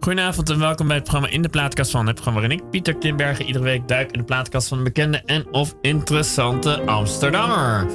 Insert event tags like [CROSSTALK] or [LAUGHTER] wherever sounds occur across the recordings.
Goedenavond en welkom bij het programma In de Plaatkast van. Het programma waarin ik, Pieter Klimbergen, iedere week duik in de plaatkast van een bekende en of interessante Amsterdammer.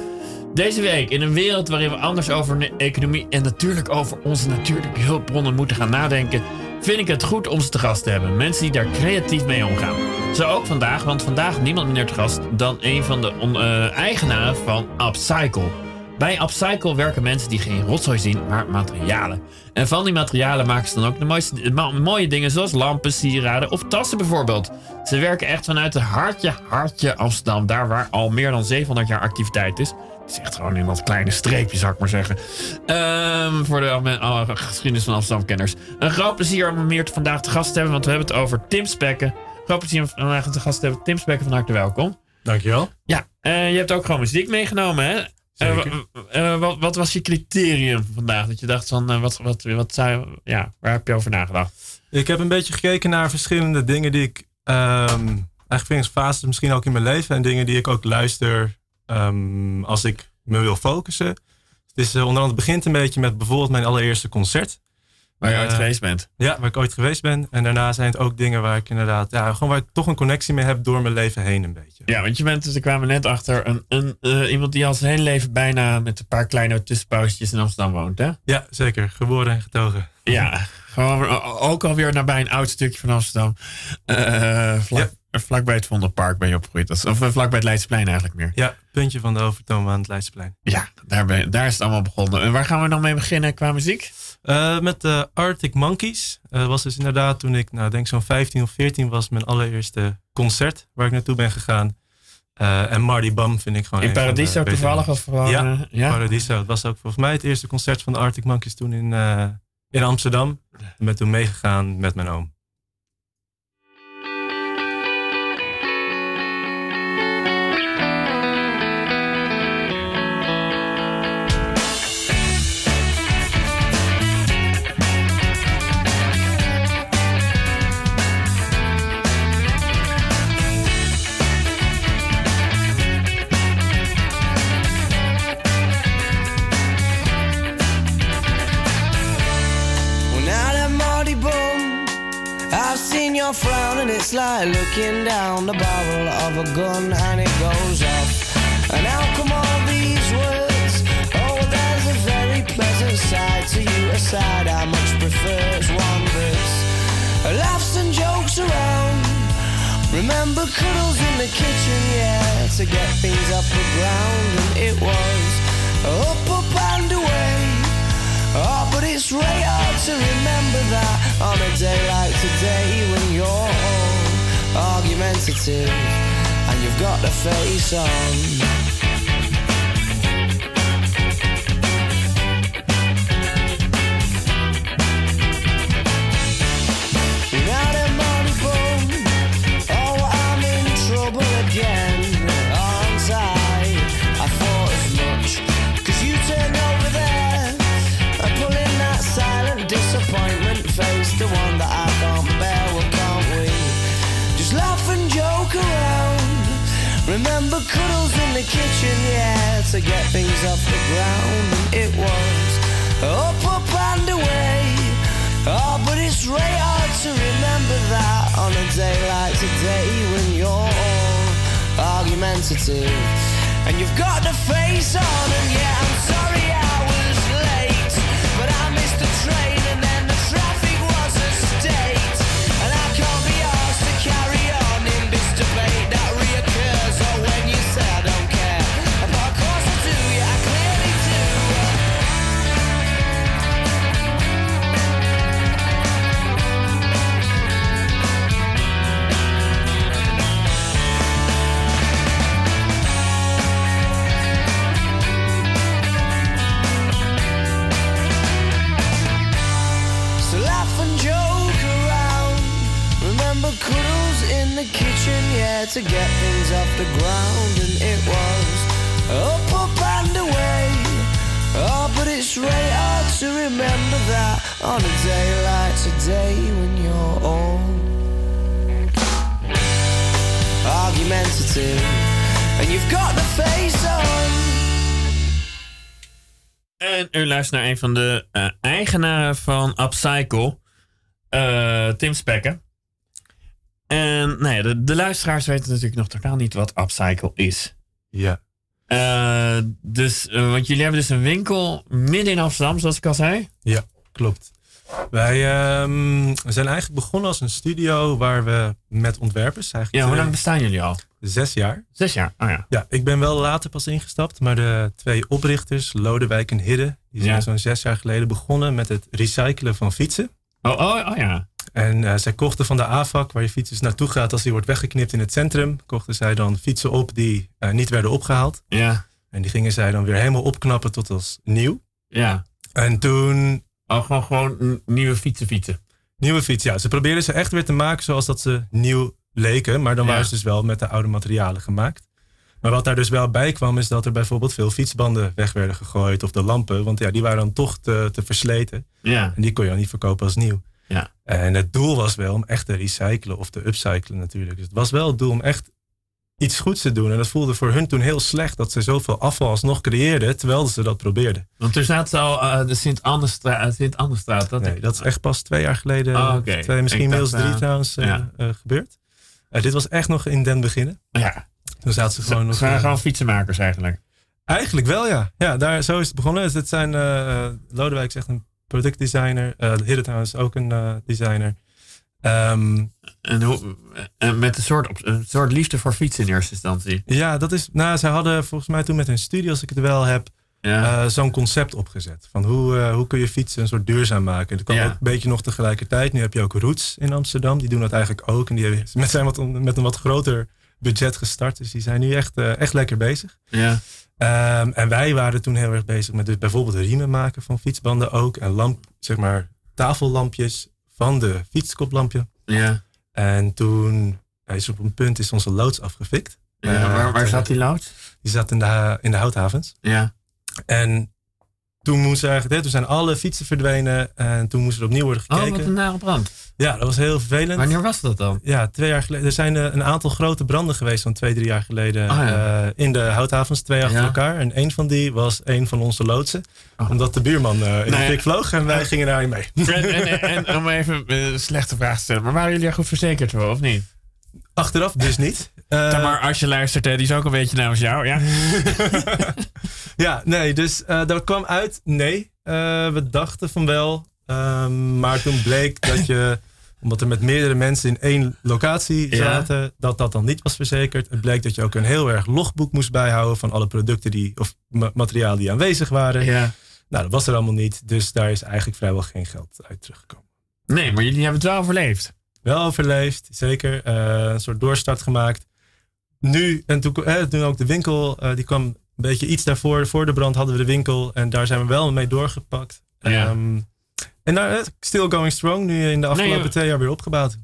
Deze week in een wereld waarin we anders over de economie en natuurlijk over onze natuurlijke hulpbronnen moeten gaan nadenken, vind ik het goed om ze te gast te hebben. Mensen die daar creatief mee omgaan. Zo ook vandaag, want vandaag niemand minder te gast dan een van de uh, eigenaren van Upcycle. Bij Upcycle werken mensen die geen rotzooi zien, maar materialen. En van die materialen maken ze dan ook de mooiste, mooie dingen zoals lampen, sieraden of tassen bijvoorbeeld. Ze werken echt vanuit het hartje, hartje Amsterdam, daar waar al meer dan 700 jaar activiteit is. Het is echt gewoon in dat kleine streepje, zou ik maar zeggen. Um, voor de geschiedenis van Amsterdam-kenners. Een groot plezier om meer vandaag te gast te hebben, want we hebben het over Tim Spekken. Groot plezier om vandaag te gast te hebben. Tim Spekken, van harte welkom. Dankjewel. Ja, uh, je hebt ook gewoon muziek meegenomen, hè? Wat, wat, was je criterium vandaag? Dat je dacht van, uh, wat, wat, wat zou, ja, waar heb je over nagedacht? Ik heb een beetje gekeken naar verschillende dingen die ik, um, eigenlijk fases misschien ook in mijn leven. En dingen die ik ook luister um, als ik me wil focussen. Het is onder andere, begint een beetje met bijvoorbeeld mijn allereerste concert. Waar je ooit geweest bent. Ja, waar ik ooit geweest ben. En daarna zijn het ook dingen waar ik inderdaad, ja, gewoon waar ik toch een connectie mee heb door mijn leven heen een beetje. Ja, want je bent, dus, ik kwamen net achter, een, een, uh, iemand die al zijn hele leven bijna met een paar kleine tussenpauzes in Amsterdam woont, hè? Ja, zeker. Geboren en getogen. Ja, gewoon ook alweer nabij een oud stukje van Amsterdam. Uh, vlak, ja. Vlakbij het Vondelpark ben je opgegroeid. Of vlakbij het Leidseplein eigenlijk meer. Ja, puntje van de overtoom aan het Leidseplein. Ja, daar, ben, daar is het allemaal begonnen. En waar gaan we dan mee beginnen qua muziek? Uh, met de Arctic Monkeys. Uh, was dus inderdaad toen ik, nou denk zo'n 15 of 14 was, mijn allereerste concert waar ik naartoe ben gegaan. Uh, en Marty Bam vind ik gewoon. In Paradiso toevallig of gewoon? Ja, ja, Paradiso. Het was ook volgens mij het eerste concert van de Arctic Monkeys toen in, in Amsterdam. Ik ben toen meegegaan met mijn oom. You're frowning, it's like looking down the barrel of a gun and it goes off. And how come all these words? Oh, there's a very pleasant side to you, a side I much prefer. It's one that's laughs and jokes around. Remember cuddles in the kitchen, yeah, to get things off the ground, and it was up, up and away. But it's really hard to remember that on a day like today when you're all argumentative and you've got the face on. Remember cuddles in the kitchen, yeah, to get things off the ground. It was up, up and away. Oh, but it's really hard to remember that on a day like today when you're all argumentative and you've got the face on. And yeah, I'm sorry I was to get things off the ground. And it was up, up and away. Oh, but it's really hard to remember that on a day like today when you're all argumentative and you've got the face on. En u luistert naar een van de uh, eigenaren van Upcycle. eh, Tim Spekken. En nou ja, de, de luisteraars weten natuurlijk nog totaal niet wat Upcycle is. Ja. Eh, dus, eh, want jullie hebben dus een winkel midden in Amsterdam, zoals ik al zei. Ja, klopt. Wij ehm, zijn eigenlijk begonnen als een studio waar we met ontwerpers Ja, eigenlijk hoe lang twee- bestaan jullie al? zes jaar. Zes jaar. Oh ja. Ja, ik ben wel later pas ingestapt, maar de twee oprichters, Lodewijk en Hidde, die zijn Ja. zo'n zes jaar geleden begonnen met het recyclen van fietsen. Oh, oh, oh ja. En eh, zij kochten van de AVAC, waar je fiets dus naartoe gaat als die wordt weggeknipt in het centrum, kochten zij dan fietsen op die eh, niet werden opgehaald. Ja. En die gingen zij dan weer helemaal opknappen tot als nieuw. Ja. En toen Oh, gewoon, gewoon nieuwe fietsen fietsen. Nieuwe fiets, ja. Ze probeerden ze echt weer te maken zoals dat ze nieuw leken. Maar dan Ja. waren ze dus wel met de oude materialen gemaakt. Maar wat daar dus wel bij kwam, is dat er bijvoorbeeld veel fietsbanden weg werden gegooid. Of de lampen, want ja, die waren dan toch te, te versleten. Ja. En die kon je dan niet verkopen als nieuw. Ja. En het doel was wel om echt te recyclen of te upcyclen natuurlijk. Dus het was wel het doel om echt iets goeds te doen. En dat voelde voor hun toen heel slecht dat ze zoveel afval alsnog creëerden, terwijl ze dat probeerden. Want er staat al eh, de Sint-Anderstraat. Sint -Anderstraat, dat, Nee, dat is echt pas twee jaar geleden, Ah, twee, misschien inmiddels drie eh, trouwens, eh, ja. eh, gebeurd. Eh, dit was echt nog in den beginnen. Ja. Toen zaten ze gewoon Ze nog... waren eh, gewoon fietsenmakers eigenlijk. Eigenlijk wel, ja. Ja, daar, zo is het begonnen. Dus het zijn, eh, eh, Lodewijk is echt een productdesigner. eh Hidde trouwens ook een eh, designer. Ehm, En, hoe, en met een soort, een soort liefde voor fietsen in eerste instantie. ja, dat is... Nou, zij hadden volgens mij toen met hun studie, als ik het wel heb, Ja. eh, zo'n concept opgezet. Van hoe, eh, hoe kun je fietsen een soort duurzaam maken. Dat kwam Ja. ook een beetje nog tegelijkertijd. Nu heb je ook Roots in Amsterdam. Die doen dat eigenlijk ook. En die hebben- met zijn wat, met een wat groter budget gestart. Dus die zijn nu echt, eh, echt lekker bezig. ja. Ehm, en wij waren toen heel erg bezig met dus bijvoorbeeld riemen maken van fietsbanden ook. En lamp, zeg maar, tafellampjes van de fietskoplampje. Ja. En toen is op een punt is onze loods afgefikt. ja. Waar, waar zat die lood? Die zat in de, ha- in de houthavens. Ja. En toen moesten eigenlijk, hè, toen zijn alle fietsen verdwenen. En toen moest er opnieuw worden Oh, gekeken. wat een nare brand. Ja, dat was heel vervelend. Wanneer was dat dan? Ja, twee jaar geleden. Er zijn eh, een aantal grote branden geweest van twee, drie jaar geleden. Ah, ja. eh, in de houthavens, twee achter Ja. elkaar. En een van die was een van onze loodsen. Oh. Omdat de buurman eh, in de Nou fik vloog en wij gingen daar niet mee. En, en, en, en om even een slechte vraag te stellen. Maar waren jullie er goed verzekerd voor, of niet? Achteraf dus niet. Eh, maar als je luistert, hè, die is ook een beetje namens jou, ja? [LAUGHS] Ja, nee, dus eh dat kwam uit nee. Eh, we dachten van wel. Ehm, maar toen bleek dat je, [LAUGHS] omdat er met meerdere mensen in één locatie Ja. zaten, dat dat dan niet was verzekerd. Het bleek dat je ook een heel erg logboek moest bijhouden van alle producten die, of ma- materialen die aanwezig waren. ja. Nou, dat was er allemaal niet. Dus daar is eigenlijk vrijwel geen geld uit teruggekomen. Nee, maar jullie hebben het wel overleefd. Wel overleefd, zeker. Een soort doorstart gemaakt. Nu, en toen, eh, toen ook de winkel, eh, die kwam een beetje iets daarvoor. Voor de brand hadden we de winkel en daar zijn we wel mee doorgepakt. Ja. Ehm, en daar, still going strong, nu in de afgelopen Nee, twee jaar weer opgebouwd.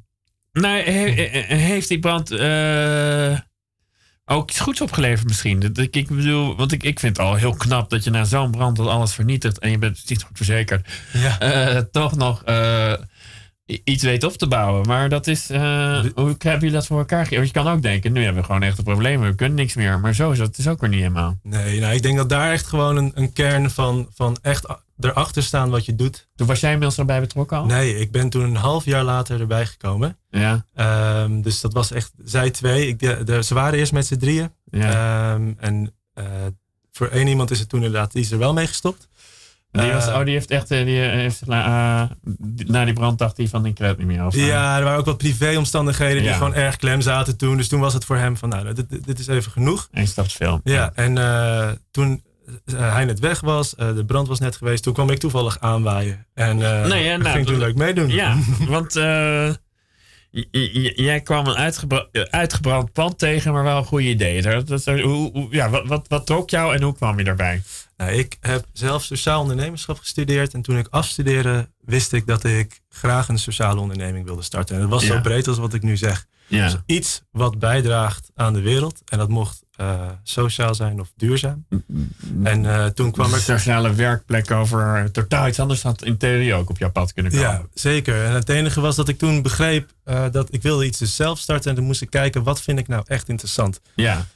Nee, he- he- heeft die brand eh, ook iets goeds opgeleverd misschien? Dat ik, ik bedoel, want ik, ik vind het al heel knap dat je na zo'n brand dat alles vernietigt en je bent niet goed verzekerd, Ja. eh, toch nog iets weet op te bouwen. Maar dat is, eh, hoe hebben jullie dat voor elkaar gegeven? Want je kan ook denken, nu hebben we gewoon echt een probleem, we kunnen niks meer. Maar zo is dat is ook weer niet helemaal. Nee, nou, ik denk dat daar echt gewoon een, een kern van, van echt erachter staan wat je doet. Toen was jij inmiddels erbij betrokken al? Nee, ik ben toen een half jaar later erbij gekomen. Ja, Ehm, dus dat was echt, zij twee. Ik, de, de- ze waren eerst met z'n drieën. ja. Ehm, en eh, voor één iemand is het toen inderdaad, die is er wel mee gestopt. Die, was, Eh, oh, die heeft echt, eh, die heeft, eh, die- na die brand dacht hij van, ik red niet meer. Eh, ja, er waren ook wat privéomstandigheden die Ja. gewoon erg klem zaten toen. Dus toen was het voor hem van, nou, dit, dit- is even genoeg. Eén te veel. Ja, en toen hij net weg was, de brand was net geweest, toen kwam ik toevallig aanwaaien. En eh Nee, ja, ik nou, ging toen dat- leuk meedoen. Ja, want jij kwam een uitgebra- uitgebrand pand tegen, maar wel een goede idee. Dat, dat, hoe, hoe- ja, wat, wat, wat trok jou en hoe kwam je daarbij? Nou, ik heb zelf sociaal ondernemerschap gestudeerd. En toen ik afstudeerde, wist ik dat ik graag een sociale onderneming wilde starten. En het was Ja. zo breed als wat ik nu zeg. Ja, Dus iets wat bijdraagt aan de wereld. En dat mocht eh, sociaal zijn of duurzaam. En eh, toen kwam een er... sociale werkplek over eh, totaal iets anders had in theorie ook op jouw pad kunnen komen. Ja, zeker. En het enige was dat ik toen begreep dat ik wilde iets dus zelf starten. En toen moest ik kijken, wat vind ik nou echt interessant? Ja,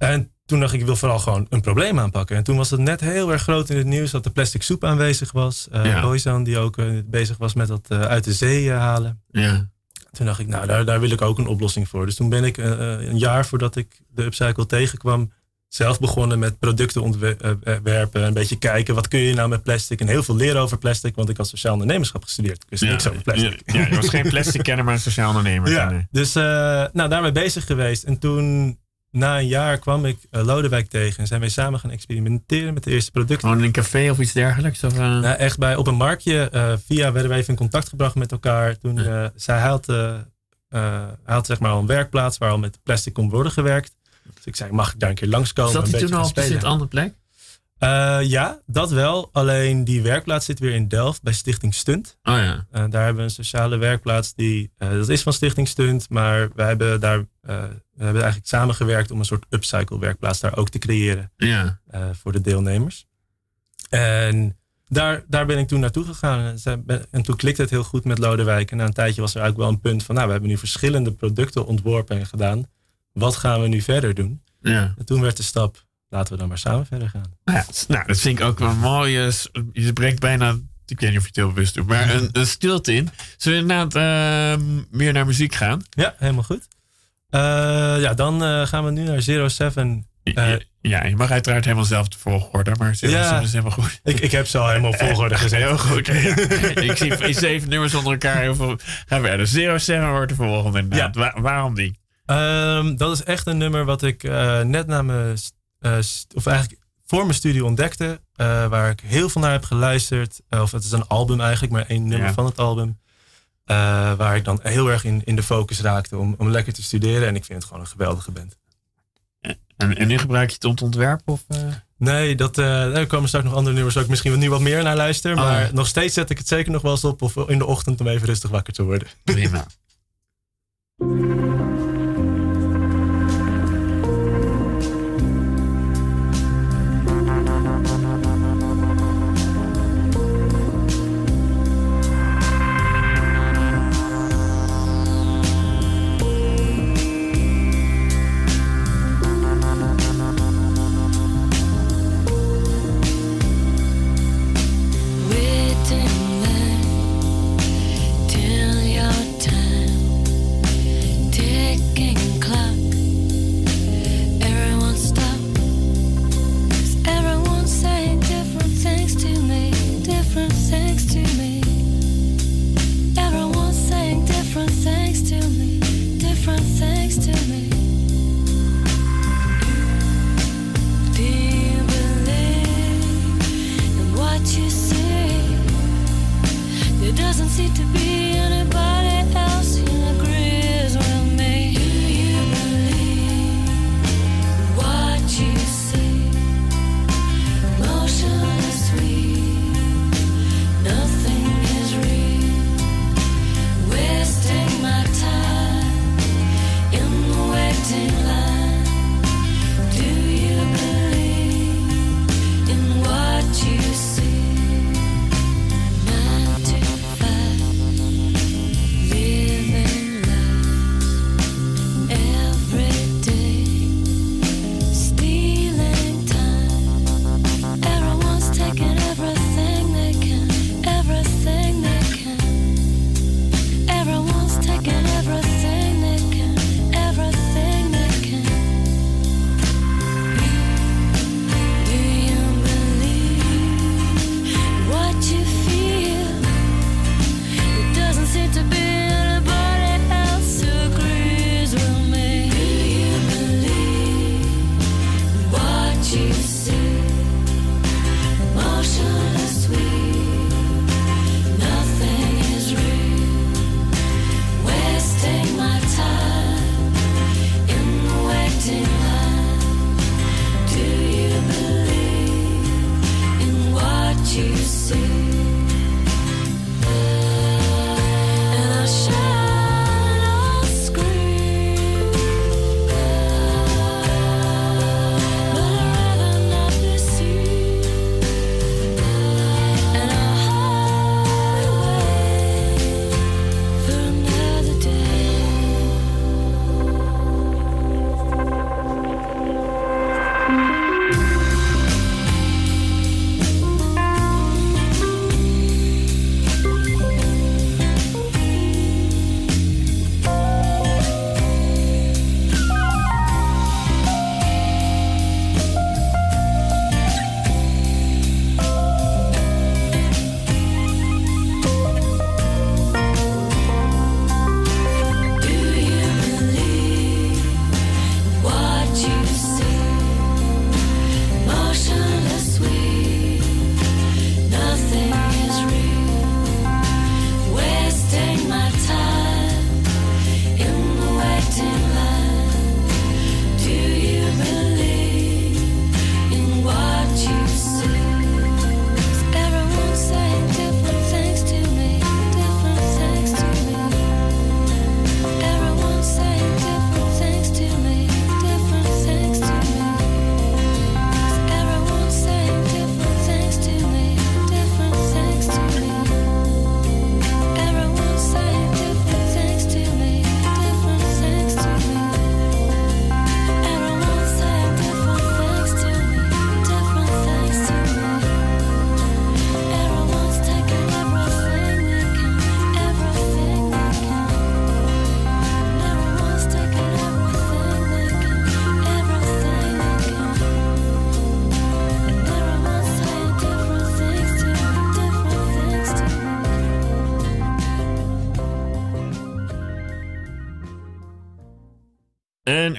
En toen dacht ik, ik wil vooral gewoon een probleem aanpakken. En toen was het net heel erg groot in het nieuws dat de plastic soep aanwezig was. Uh, Ja. Boyzone die ook eh, bezig was met dat eh, uit de zee halen. Ja. Toen dacht ik, nou, daar, daar wil ik ook een oplossing voor. Dus toen ben ik een jaar voordat ik de upcycle tegenkwam, zelf begonnen met producten ontwerpen. Een beetje kijken, wat kun je nou met plastic? En heel veel leren over plastic, want ik had sociaal ondernemerschap gestudeerd. Ik wist niks over plastic. Ja, ja, je was geen plastic kenner, maar een sociaal ondernemer. [LAUGHS] Ja, dus nou, daarmee bezig geweest. En toen, na een jaar, kwam ik eh, Lodewijk tegen. En zijn wij samen gaan experimenteren met de eerste producten. Gewoon in een café of iets dergelijks? Of? Nou, echt bij, op een marktje. eh, via werden we even in contact gebracht met elkaar. Toen zij had, had zeg maar al een werkplaats waar al met plastic kon worden gewerkt. Dus ik zei, mag ik daar een keer langskomen? Zat een hij toen al op een andere plek? Eh, ja, dat wel. Alleen die werkplaats zit weer in Delft bij Stichting Stunt. Oh ja. Eh, daar hebben we een sociale werkplaats die, eh, dat is van Stichting Stunt, maar wij hebben daar, we hebben eigenlijk samengewerkt om een soort upcycle werkplaats daar ook te creëren Ja. voor de deelnemers. En daar, daar ben ik toen naartoe gegaan en, toen klikte het heel goed met Lodewijk. En na een tijdje was er eigenlijk wel een punt van, nou, we hebben nu verschillende producten ontworpen en gedaan. Wat gaan we nu verder doen? Ja. En toen werd de stap, laten we dan maar samen verder gaan. Nou, ja, nou, dat vind ik ook wel mooi. eh, Je brengt bijna, ik weet niet of je het heel bewust doet, maar een, een stilte in. Zullen we inderdaad eh, meer naar muziek gaan? Ja, helemaal goed. Eh, ja, dan eh, gaan we nu naar Zero Seven. Ja, ja, je mag uiteraard helemaal zelf de volgorde, maar Ja. ja. dat is helemaal goed. Ik, ik heb ze al helemaal volgorde gezet. Heel goed. [LAUGHS] ik zie zeven nummers onder elkaar. Heel veel. Gaan verder. Zero Seven wordt de volgende inderdaad. Wa- waarom die? Ehm, dat is echt een nummer wat ik net na mijn, of eigenlijk voor mijn studie ontdekte. eh, waar ik heel veel naar heb geluisterd. Eh, of het is een album eigenlijk, maar één nummer Ja. van het album. Eh, waar ik dan heel erg in, in de focus raakte om, om lekker te studeren. En ik vind het gewoon een geweldige band. En, en nu gebruik je het om te ontwerpen? Of, eh? Nee, dat, eh, er komen straks nog andere nummers waar ik misschien nu wat meer naar luister. Oh, maar nog steeds zet ik het zeker nog wel eens op. Of in de ochtend om even rustig wakker te worden. Prima.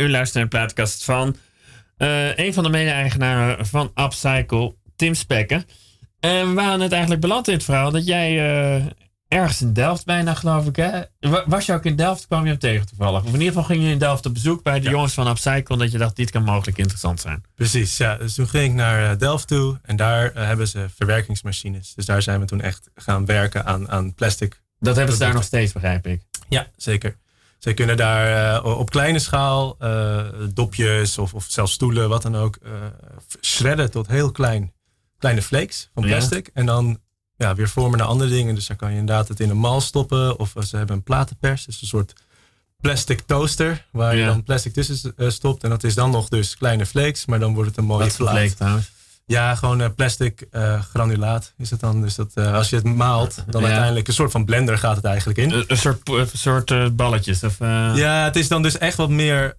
U luistert naar de plaatkast van uh, een van de mede-eigenaren van Upcycle, Tim Spekken. En we waren net eigenlijk beland in het verhaal dat jij uh, ergens in Delft bijna, geloof ik, hè? Was je ook in Delft, kwam je hem tegen toevallig? Of in ieder geval ging je in Delft op bezoek bij de jongens van Upcycle, dat je dacht, dit kan mogelijk interessant zijn. Precies, ja. Dus toen ging ik naar Delft toe en daar hebben ze verwerkingsmachines. Dus daar zijn we toen echt gaan werken aan, aan plastic. Dat hebben ze daar nog steeds, begrijp ik. Ja, zeker. Zij kunnen daar uh, op kleine schaal uh, dopjes of, of zelfs stoelen, wat dan ook, uh, shredden tot heel klein, kleine flakes van plastic. Ja. En dan ja, weer vormen naar andere dingen. Dus dan kan je inderdaad het in een mal stoppen. Of ze hebben een platenpers, dus een soort plastic toaster. Waar ja. je dan plastic tussen stopt. En dat is dan nog dus kleine flakes, maar dan wordt het een mooie Wat trouwens? Ja, gewoon uh, plastic uh, granulaat is het dan. Dus dat, uh, als je het maalt, dan ja. uiteindelijk een soort van blender gaat het eigenlijk in. Een, een soort, een soort balletjes? Of, Ja, het is dan dus echt wat meer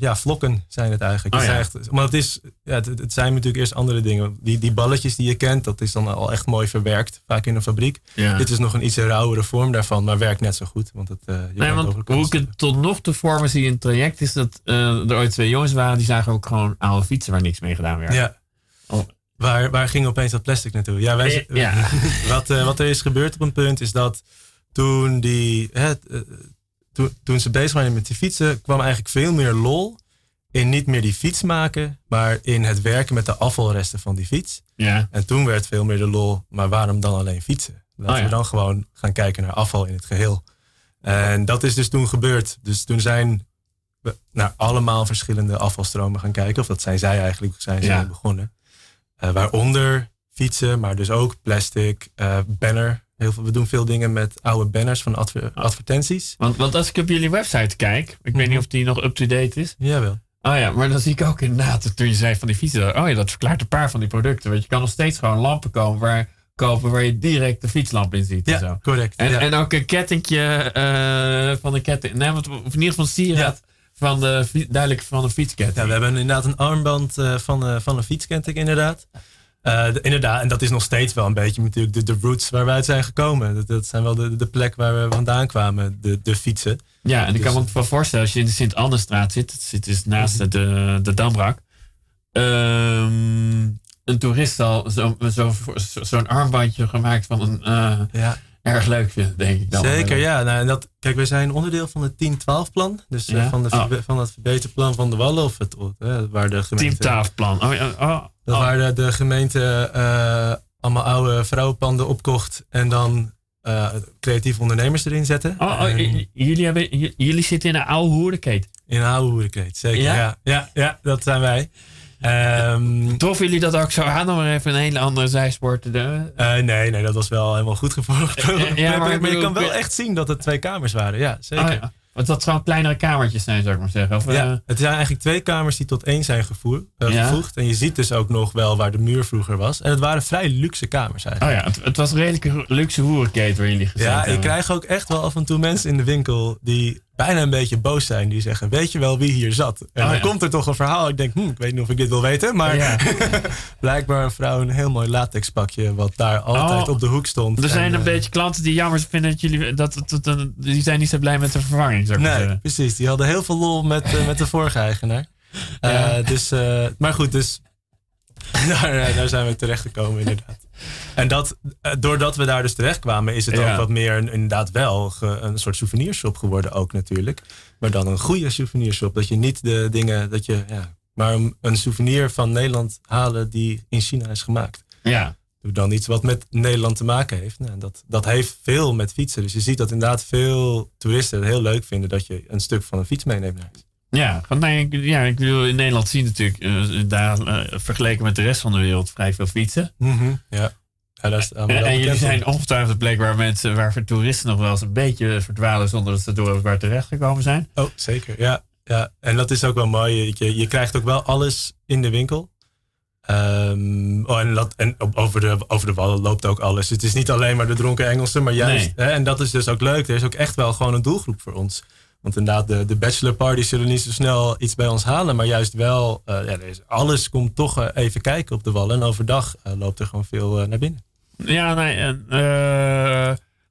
ja, vlokken zijn het eigenlijk. Oh, het ja. echt, maar het, is, ja, het, het, zijn natuurlijk eerst andere dingen. Die, die balletjes die je kent, dat is dan al echt mooi verwerkt. Vaak in een fabriek. Ja. Dit is nog een iets rauwere vorm daarvan, maar werkt net zo goed. Want het, nee, want hoe ik het tot nog toe vormen zie in het traject, is dat er ooit twee jongens waren, die zagen ook gewoon oude fietsen waar niks mee gedaan werd. Ja. Oh. Waar, waar ging opeens dat plastic naartoe? Ja, wij, ja. [LAUGHS] wat, uh, wat er is gebeurd op een punt is dat toen, die, hè, uh, toen, toen ze bezig waren met die fietsen, kwam eigenlijk veel meer lol in niet meer die fiets maken, maar in het werken met de afvalresten van die fiets. Ja. En toen werd veel meer de lol, maar waarom dan alleen fietsen? Laten Oh, ja. we dan gewoon gaan kijken naar afval in het geheel. En dat is dus toen gebeurd. Dus toen zijn we naar allemaal verschillende afvalstromen gaan kijken. Of dat zijn zij eigenlijk, zijn ze Ja. begonnen. Uh, waaronder fietsen, maar dus ook plastic, uh, banner. Heel veel, we doen veel dingen met oude banners van adver advertenties. Want, want als ik op jullie website kijk, ik weet Mhm. niet of die nog up-to-date is. Jawel. Oh ja, maar dan zie ik ook inderdaad, toen je zei van die fietsen, oh ja, dat verklaart een paar van die producten. Want je kan nog steeds gewoon lampen kopen waar, kopen waar je direct de fietslamp in ziet. en, zo. Ja, correct. en, ja. en ook een kettingje uh, van de ketting, nee, want, of in ieder geval een sieraad van de, duidelijk van een fietsketting. Ja, we hebben inderdaad een armband uh, van, uh, van een fietsketting, inderdaad. Uh, de, inderdaad, en dat is nog steeds wel een beetje natuurlijk de, de roots waar we uit zijn gekomen. Dat, dat zijn wel de, de plek waar we vandaan kwamen, de, de fietsen. Ja, en ik Dus- kan me wel voorstellen, als je in de Sint-Annestraat zit, het zit dus naast de, de Damrak, ehm, een toerist zal zo'n zo, zo, zo'n armbandje gemaakt van een Ja, erg leuk vindt, denk ik dan. zeker. Ja, nou, en dat, kijk, we zijn onderdeel van het 10-12-plan. Dus uh, Ja? van, de, Oh. van het verbeterplan van de Wallen. Of het, uh, waar de gemeente... Teamtaafplan. Oh, ja, oh, Dat oh. waar de, de gemeente uh, allemaal oude vrouwenpanden opkocht. En dan uh, creatieve ondernemers erin zetten. Oh, oh, En jullie, hebben, jullie zitten in een oude hoerenketen. in een oude hoerenkleed, zeker. Ja? Ja? Ja, ja, dat zijn wij. Ehm, Troffen jullie dat ook zo aan om er even een hele andere zijspoor te doen? uh, nee, nee, dat was wel helemaal goed gevolgd. [LAUGHS] ja, maar je kan wel echt zien dat het twee kamers waren. Ja, zeker. Oh, ja. Want dat gewoon kleinere kamertjes zijn, zou ik maar zeggen. Of, Ja, eh, het zijn eigenlijk twee kamers die tot één zijn gevoer, uh, Ja. gevoegd. En je ziet dus ook nog wel waar de muur vroeger was. En het waren vrij luxe kamers oh eigenlijk. ja, het, het was een redelijke luxe hoerenketen waar jullie gezeten Ja, ik krijg ook echt wel af en toe mensen in de winkel die bijna een beetje boos zijn. Die zeggen, weet je wel wie hier zat? En Oh, dan ja. komt er toch een verhaal. Ik denk, hm, ik weet niet of ik dit wil weten. Maar Ja. [LAUGHS] blijkbaar een vrouw een heel mooi latexpakje. Wat daar altijd Oh, op de hoek stond. Er zijn En, een eh, beetje klanten die jammer vinden dat jullie... Dat, dat, dat- die zijn niet zo blij met de vervanging, zou ik maar Nee, zeggen. precies. Die hadden heel veel lol met, eh, met de vorige eigenaar. Eh, dus, maar goed, dus [LAUGHS] daar, daar zijn we terecht gekomen inderdaad. En dat, eh, doordat we daar dus terecht kwamen, is het Ja. ook wat meer een, inderdaad wel ge- een soort souvenirshop geworden ook natuurlijk. Maar dan een goede souvenirshop. Dat je niet de dingen, dat je, ja, maar een, een souvenir van Nederland halen die in China is gemaakt. Ja. Doe dan iets wat met Nederland te maken heeft. Nou, dat, dat heeft veel met fietsen. Dus je ziet dat inderdaad veel toeristen het heel leuk vinden dat je een stuk van een fiets meeneemt naar huis. Ja, want nee, ik, ja, ik bedoel, in Nederland zie je natuurlijk eh, daar eh, vergeleken met de rest van de wereld vrij veel fietsen. Ja. ja dat is En, en jullie zijn ongetwijfeld een plek waar mensen, waar toeristen nog wel eens een beetje verdwalen zonder dat ze door waar terecht gekomen zijn. Oh, zeker. Ja, ja. En dat is ook wel mooi. Je, je krijgt ook wel alles in de winkel. Ehm, oh, en dat, en over, de, over de wallen loopt ook alles. Het is niet alleen maar de dronken Engelsen, maar juist. Nee. Hè, en dat is dus ook leuk. Er is ook echt wel gewoon een doelgroep voor ons. Want inderdaad, de, de bachelor parties zullen niet zo snel iets bij ons halen. Maar juist wel, eh, ja, er is, alles komt toch eh, even kijken op de wallen. En overdag eh, loopt er gewoon veel naar binnen. Ja, nee, en,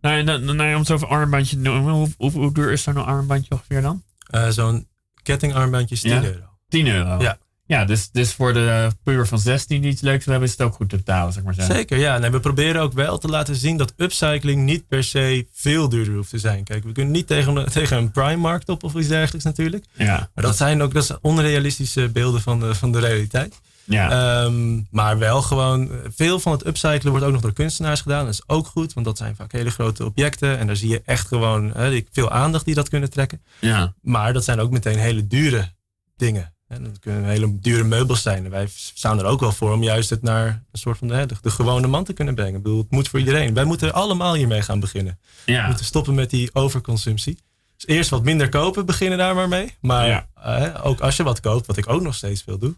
nee, nee, nee, om het over armbandje te noemen, hoe, hoe, hoe duur is zo'n armbandje ongeveer dan? Zo'n kettingarmbandjes 10 Ja? euro. 10 euro. Ja. Ja, dus, dus voor de puur van 16 die iets leuks wil hebben, is het ook goed te betalen, zeg maar. Zeker, ja. Nee, we proberen ook wel te laten zien dat upcycling niet per se veel duurder hoeft te zijn. Kijk, we kunnen niet tegen, [LAUGHS] tegen een prime-markt op of iets dergelijks natuurlijk. Ja. Maar dat zijn ook dat zijn onrealistische beelden van de, van de realiteit. Ja. Ehm, maar wel gewoon, veel van het upcyclen wordt ook nog door kunstenaars gedaan. Dat is ook goed, want dat zijn vaak hele grote objecten. En daar zie je echt gewoon veel aandacht die dat kunnen trekken. ja. Maar dat zijn ook meteen hele dure dingen. En dat kunnen hele dure meubels zijn. En wij staan er ook wel voor om juist het naar een soort van de, de gewone man te kunnen brengen. Ik bedoel, het moet voor iedereen. Wij moeten allemaal hiermee gaan beginnen. We Ja. moeten stoppen met die overconsumptie. Dus eerst wat minder kopen, beginnen daar maar mee. Maar Ja. eh, ook als je wat koopt, wat ik ook nog steeds veel doe.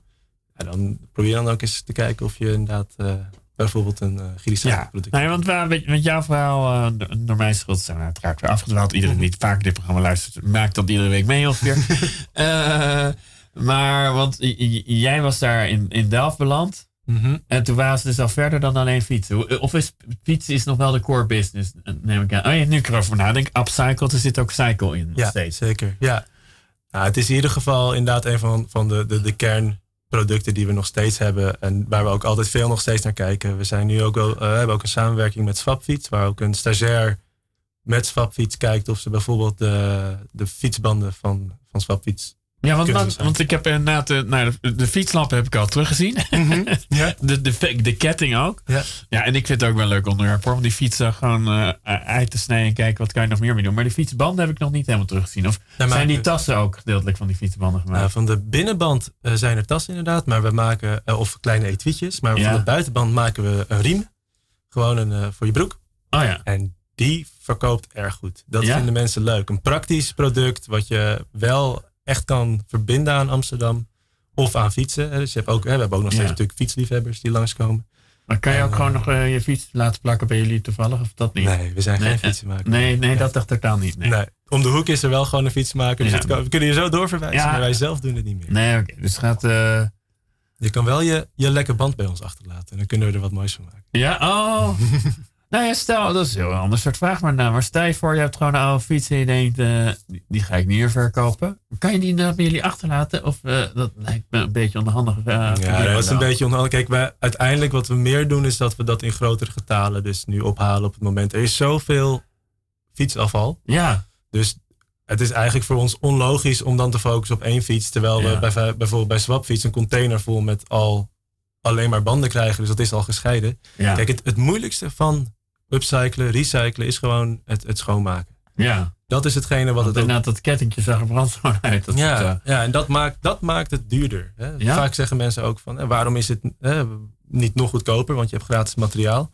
ja, dan probeer dan ook eens te kijken of je inderdaad eh, bijvoorbeeld een uh, Ja, product nee, want waar, met, met jouw verhaal, eh, door- door mijn schuld zijn we uiteraard weer afgedwaald. Iedereen die vaak dit programma luistert, maakt dat iedere week mee ongeveer. [LAUGHS] Eh, maar, want jij was daar in, in Delft beland. Mhm. En toen waren ze dus al verder dan alleen fietsen. Hoe- Of is fietsen is nog wel de core business, neem ik aan. Oh ja, nu ik erover nadenk. Upcycled, er zit ook cycle in nog Ja, steeds. zeker. Ja. Nou, het is in ieder geval inderdaad een van, van de, de, de kernproducten die we nog steeds hebben. En waar we ook altijd veel nog steeds naar kijken. We zijn nu ook wel, eh, hebben ook een samenwerking met Swapfiets. Waar ook een stagiair met Swapfiets kijkt of ze bijvoorbeeld de, de fietsbanden van, van Swapfiets. Ja, want, want, ik heb inderdaad de, nou, de, de fietslampen heb ik al teruggezien. Ja. [LAUGHS] De, de, de ketting ook. Ja. Ja, en ik vind het ook wel een leuk onderwerp hoor. Om die fietsen gewoon eh, uit te snijden en kijken wat kan je nog meer mee doen. Maar die fietsbanden heb ik nog niet helemaal teruggezien. Of zijn die tassen ook gedeeltelijk van die fietsbanden gemaakt? Van de binnenband eh, zijn er tassen inderdaad, maar we maken, eh, of kleine etuietjes. Maar Ja. van de buitenband maken we een riem. Gewoon een, eh, voor je broek. oh ja. En die verkoopt erg goed. Dat Ja? vinden mensen leuk. Een praktisch product wat je wel echt kan verbinden aan Amsterdam. Of aan fietsen. Dus je hebt ook, hè, we hebben ook nog steeds Ja. natuurlijk fietsliefhebbers die langskomen. Maar kan je ook gewoon eh, nog eh, je fiets laten plakken bij jullie toevallig? Of dat niet? Nee, we zijn Nee, geen eh, fietsenmaker. Nee, nee Ja. dat dacht ik totaal niet. Nee, Nee. Om de hoek is er wel gewoon een fietsenmaker. Dus Ja. het kan- we kunnen je zo doorverwijzen, Ja. maar wij zelf doen het niet meer. nee oké. Dus gaat... eh, Je kan wel je, je lekker band bij ons achterlaten. En dan kunnen we er wat moois van maken. Ja, oh. [LAUGHS] nou ja, stel, dat is een heel ander soort vraag. Maar, nou, maar stel je voor, je hebt gewoon een oude fiets en je denkt, eh, die, die ga ik niet meer verkopen. Kan je die nou bij jullie achterlaten? Of eh, dat lijkt me een beetje onhandig. eh, Ja, dat is een beetje onhandig. Kijk, wij, uiteindelijk wat we meer doen is dat we dat in grotere getalen dus nu ophalen op het moment. Er is zoveel fietsafval. Ja, Dus het is eigenlijk voor ons onlogisch om dan te focussen op één fiets. Terwijl Ja. we bij, bijvoorbeeld bij Swapfiets een container vol met al alleen maar banden krijgen. Dus dat is al gescheiden. ja, Kijk, het, het moeilijkste van upcyclen, recyclen is gewoon het, het schoonmaken. ja. Dat is hetgene wat Want het ook inderdaad, dat kettingje zag er uit. Dat ja, het, eh, ja, en dat maakt, dat maakt het duurder. Hè? Ja? Vaak zeggen mensen ook van, eh, waarom is het eh, niet nog goedkoper? Want je hebt gratis materiaal.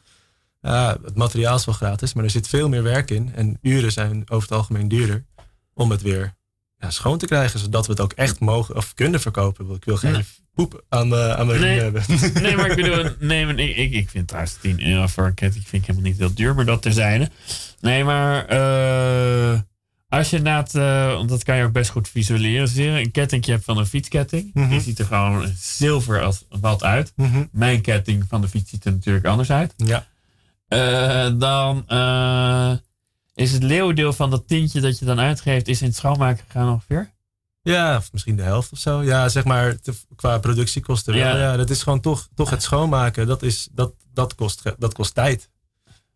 Het materiaal is wel gratis, maar er zit veel meer werk in. En uren zijn over het algemeen duurder om het weer ja, schoon te krijgen. Zodat we het ook echt mogen of kunnen verkopen. Ik wil geen Nee. poep aan, de aan mijn Nee. hebben. [LAUGHS] nee, maar ik bedoel, [LAUGHS] nee, maar ik, ik, ik vind trouwens 10 euro voor een ketting vind ik helemaal niet heel duur, maar dat terzijde. Nee, maar eh, als je inderdaad, eh, want dat kan je ook best goed visualiseren, een kettingje hebt van een fietsketting. Mhm. Die ziet er gewoon zilver als wat uit. Mhm. Mijn ketting van de fiets ziet er natuurlijk anders uit. Ja, Eh, dan eh, is het leeuwendeel van dat tientje dat je dan uitgeeft, is in het schoonmaken gegaan ongeveer. Ja, of misschien de helft of zo. Ja, zeg maar te- qua productiekosten. Ja. Ja. dat is gewoon toch, toch het schoonmaken. Dat, is, dat, dat, kost, dat kost tijd.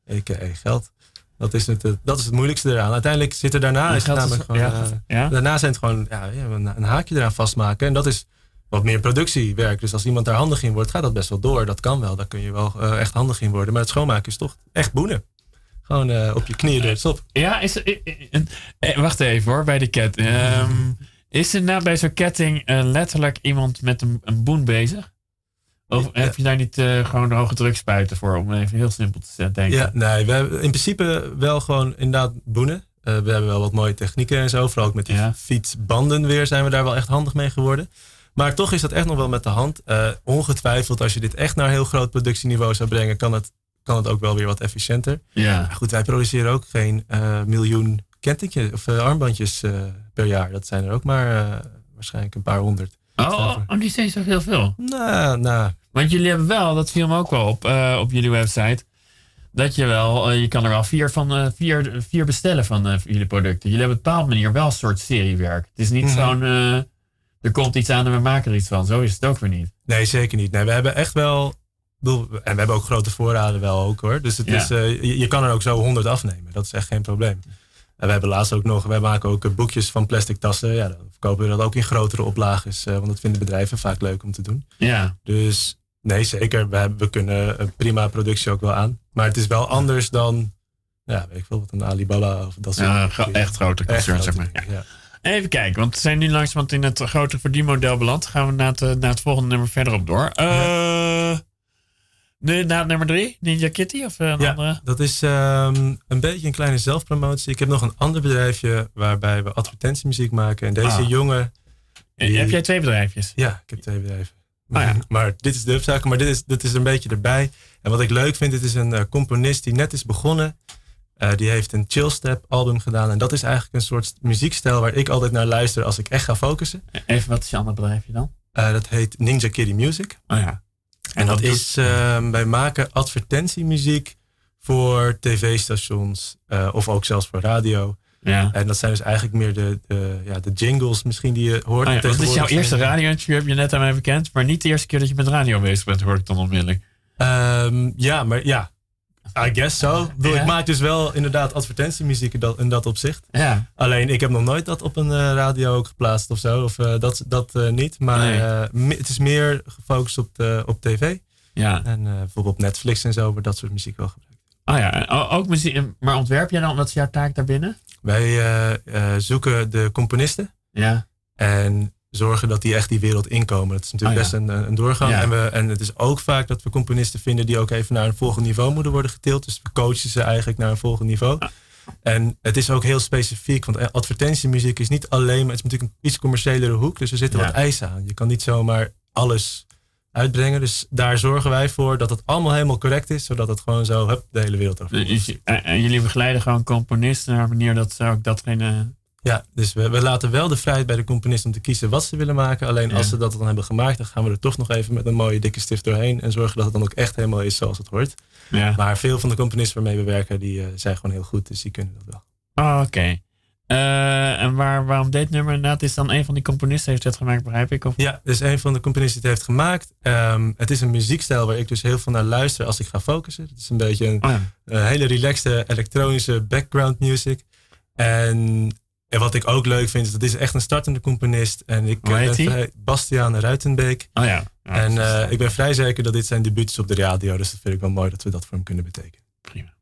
Ik geld. Dat is, het, dat is het moeilijkste eraan. Uiteindelijk zit er daarna, is namelijk gewoon, ja, eh, ja. daarna zijn het gewoon ja, een haakje eraan vastmaken. En dat is wat meer productiewerk. Dus als iemand daar handig in wordt, gaat dat best wel door. Dat kan wel. Daar kun je wel eh, echt handig in worden. Maar het schoonmaken is toch echt boenen. Gewoon eh, op je knieën door het stop. Ja, is, eh, eh, wacht even hoor, bij de ket. Ehm, is er nou bij zo'n ketting eh, letterlijk iemand met een, een boen bezig? Of Ja. heb je daar niet gewoon de hoge druk spuiten voor, om even heel simpel te denken? Ja, nee, we hebben in principe wel gewoon inderdaad boenen. We hebben wel wat mooie technieken en zo. Vooral ook met die Ja. fietsbanden weer zijn we daar wel echt handig mee geworden. Maar toch is dat echt nog wel met de hand. Ongetwijfeld, als je dit echt naar heel groot productieniveau zou brengen, kan het, kan het ook wel weer wat efficiënter. Ja. Maar goed, wij produceren ook geen eh, miljoen kettingjes of eh, armbandjes eh, per jaar. Dat zijn er ook maar waarschijnlijk een paar honderd. Oh, oh, oh, die zijn zo heel veel. Nou, nou, Want jullie hebben wel, dat viel me ook wel op, op jullie website. dat je wel, je kan er wel vier, van, vier, vier bestellen van jullie producten. Jullie hebben op een bepaalde manier wel een soort seriewerk. Het is niet Mhm. zo'n, er komt iets aan en we maken er iets van. Zo is het ook weer niet. Nee, zeker niet. Nee, we hebben echt wel. En we hebben ook grote voorraden wel ook hoor. Dus het Ja. is, eh, je, je kan er ook zo 100 afnemen. Dat is echt geen probleem. En we hebben laatst ook nog, wij maken ook eh, boekjes van plastic tassen. Ja, dan verkopen we dat ook in grotere oplages. eh, want dat vinden bedrijven vaak leuk om te doen. Ja, Dus nee, zeker. We, hebben, we kunnen een prima productie ook wel aan. Maar het is wel anders dan, ja, weet ik veel, wat een Alibaba of dat soort ja gro- echt grote Echt concern, zeg maar. Ja. Even kijken, want we zijn nu langzamerhand in het grote verdienmodel beland. Gaan we naar het, naar het volgende nummer verderop door. Eh nu naar nummer drie, Ninja Kitty of eh, een Ja, andere? dat is ehm, een beetje een kleine zelfpromotie. Ik heb nog een ander bedrijfje waarbij we advertentiemuziek maken. En deze Ah. jongen, die- Heb jij twee bedrijfjes? ja, ik heb twee bedrijven. Ah, ja. [LAUGHS] Maar dit is de upzaak, maar dit is, dit is een beetje erbij. En wat ik leuk vind, dit is een eh, componist die net is begonnen. Eh, die heeft een chillstep album gedaan. En dat is eigenlijk een soort muziekstijl waar ik altijd naar luister als ik echt ga focussen. Even, wat is je andere bedrijfje dan? Dat heet Ninja Kitty Music. Oh ja. En dat is, ehm, wij maken advertentiemuziek voor tv-stations eh, of ook zelfs voor radio. Ja. En dat zijn dus eigenlijk meer de, de, ja, de jingles misschien die je hoort. Oh ja, is jouw eerste radio-interview? Heb je net aan mij bekend. Maar niet de eerste keer dat je met radio bezig bent, hoor ik dan onmiddellijk. Ehm, ja, maar ja, I guess so. Ik bedoel, Ja. Ik maak dus wel inderdaad advertentiemuziek in dat, in dat opzicht. Ja. Alleen ik heb nog nooit dat op een eh, radio ook geplaatst of zo. Of eh, dat, dat eh, niet. Maar Nee. het is meer gefocust op, de, op tv. Ja. En bijvoorbeeld Netflix en zo wordt dat soort muziek wel gebruikt. Oh ja, ook muziek. Maar ontwerp jij dan, wat is jouw taak daarbinnen? Wij zoeken de componisten Ja. en zorgen dat die echt die wereld inkomen. Dat is natuurlijk Oh, best een, een doorgang. Ja. En, we, en het is ook vaak dat we componisten vinden die ook even naar een volgend niveau moeten worden getild. Dus we coachen ze eigenlijk naar een volgend niveau. Ah. En het is ook heel specifiek, want advertentiemuziek is niet alleen, maar het is natuurlijk een iets commerciëlere hoek. Dus er zitten Ja. wat eisen aan. Je kan niet zomaar alles uitbrengen. Dus daar zorgen wij voor dat het allemaal helemaal correct is, zodat het gewoon zo hup, de hele wereld over. Dus en- en jullie begeleiden gewoon componisten naar een manier dat ze ook datgene. Ja, dus we, we laten wel de vrijheid bij de componist om te kiezen wat ze willen maken. Alleen als Ja. ze dat dan hebben gemaakt, dan gaan we er toch nog even met een mooie dikke stift doorheen. En zorgen dat het dan ook echt helemaal is zoals het hoort. Ja. Maar veel van de componisten waarmee we werken, die eh, zijn gewoon heel goed. Dus die kunnen dat wel. Oh, oké. Eh, en waar, waarom dit nummer inderdaad is dan een van die componisten heeft het gemaakt, begrijp ik? Of? Ja, dus een van de componisten die het heeft gemaakt. Ehm, het is een muziekstijl waar ik dus heel veel naar luister als ik ga focussen. Het is een beetje een, Oh ja. een hele relaxte elektronische background music. En, en wat ik ook leuk vind, is dat is echt een startende componist. En ik eh, ben vrij- Bastiaan Ruitenbeek. Oh ja. Ja, en eh, ik ben vrij zeker dat dit zijn debuut is op de radio. Dus dat vind ik wel mooi dat we dat voor hem kunnen betekenen. prima.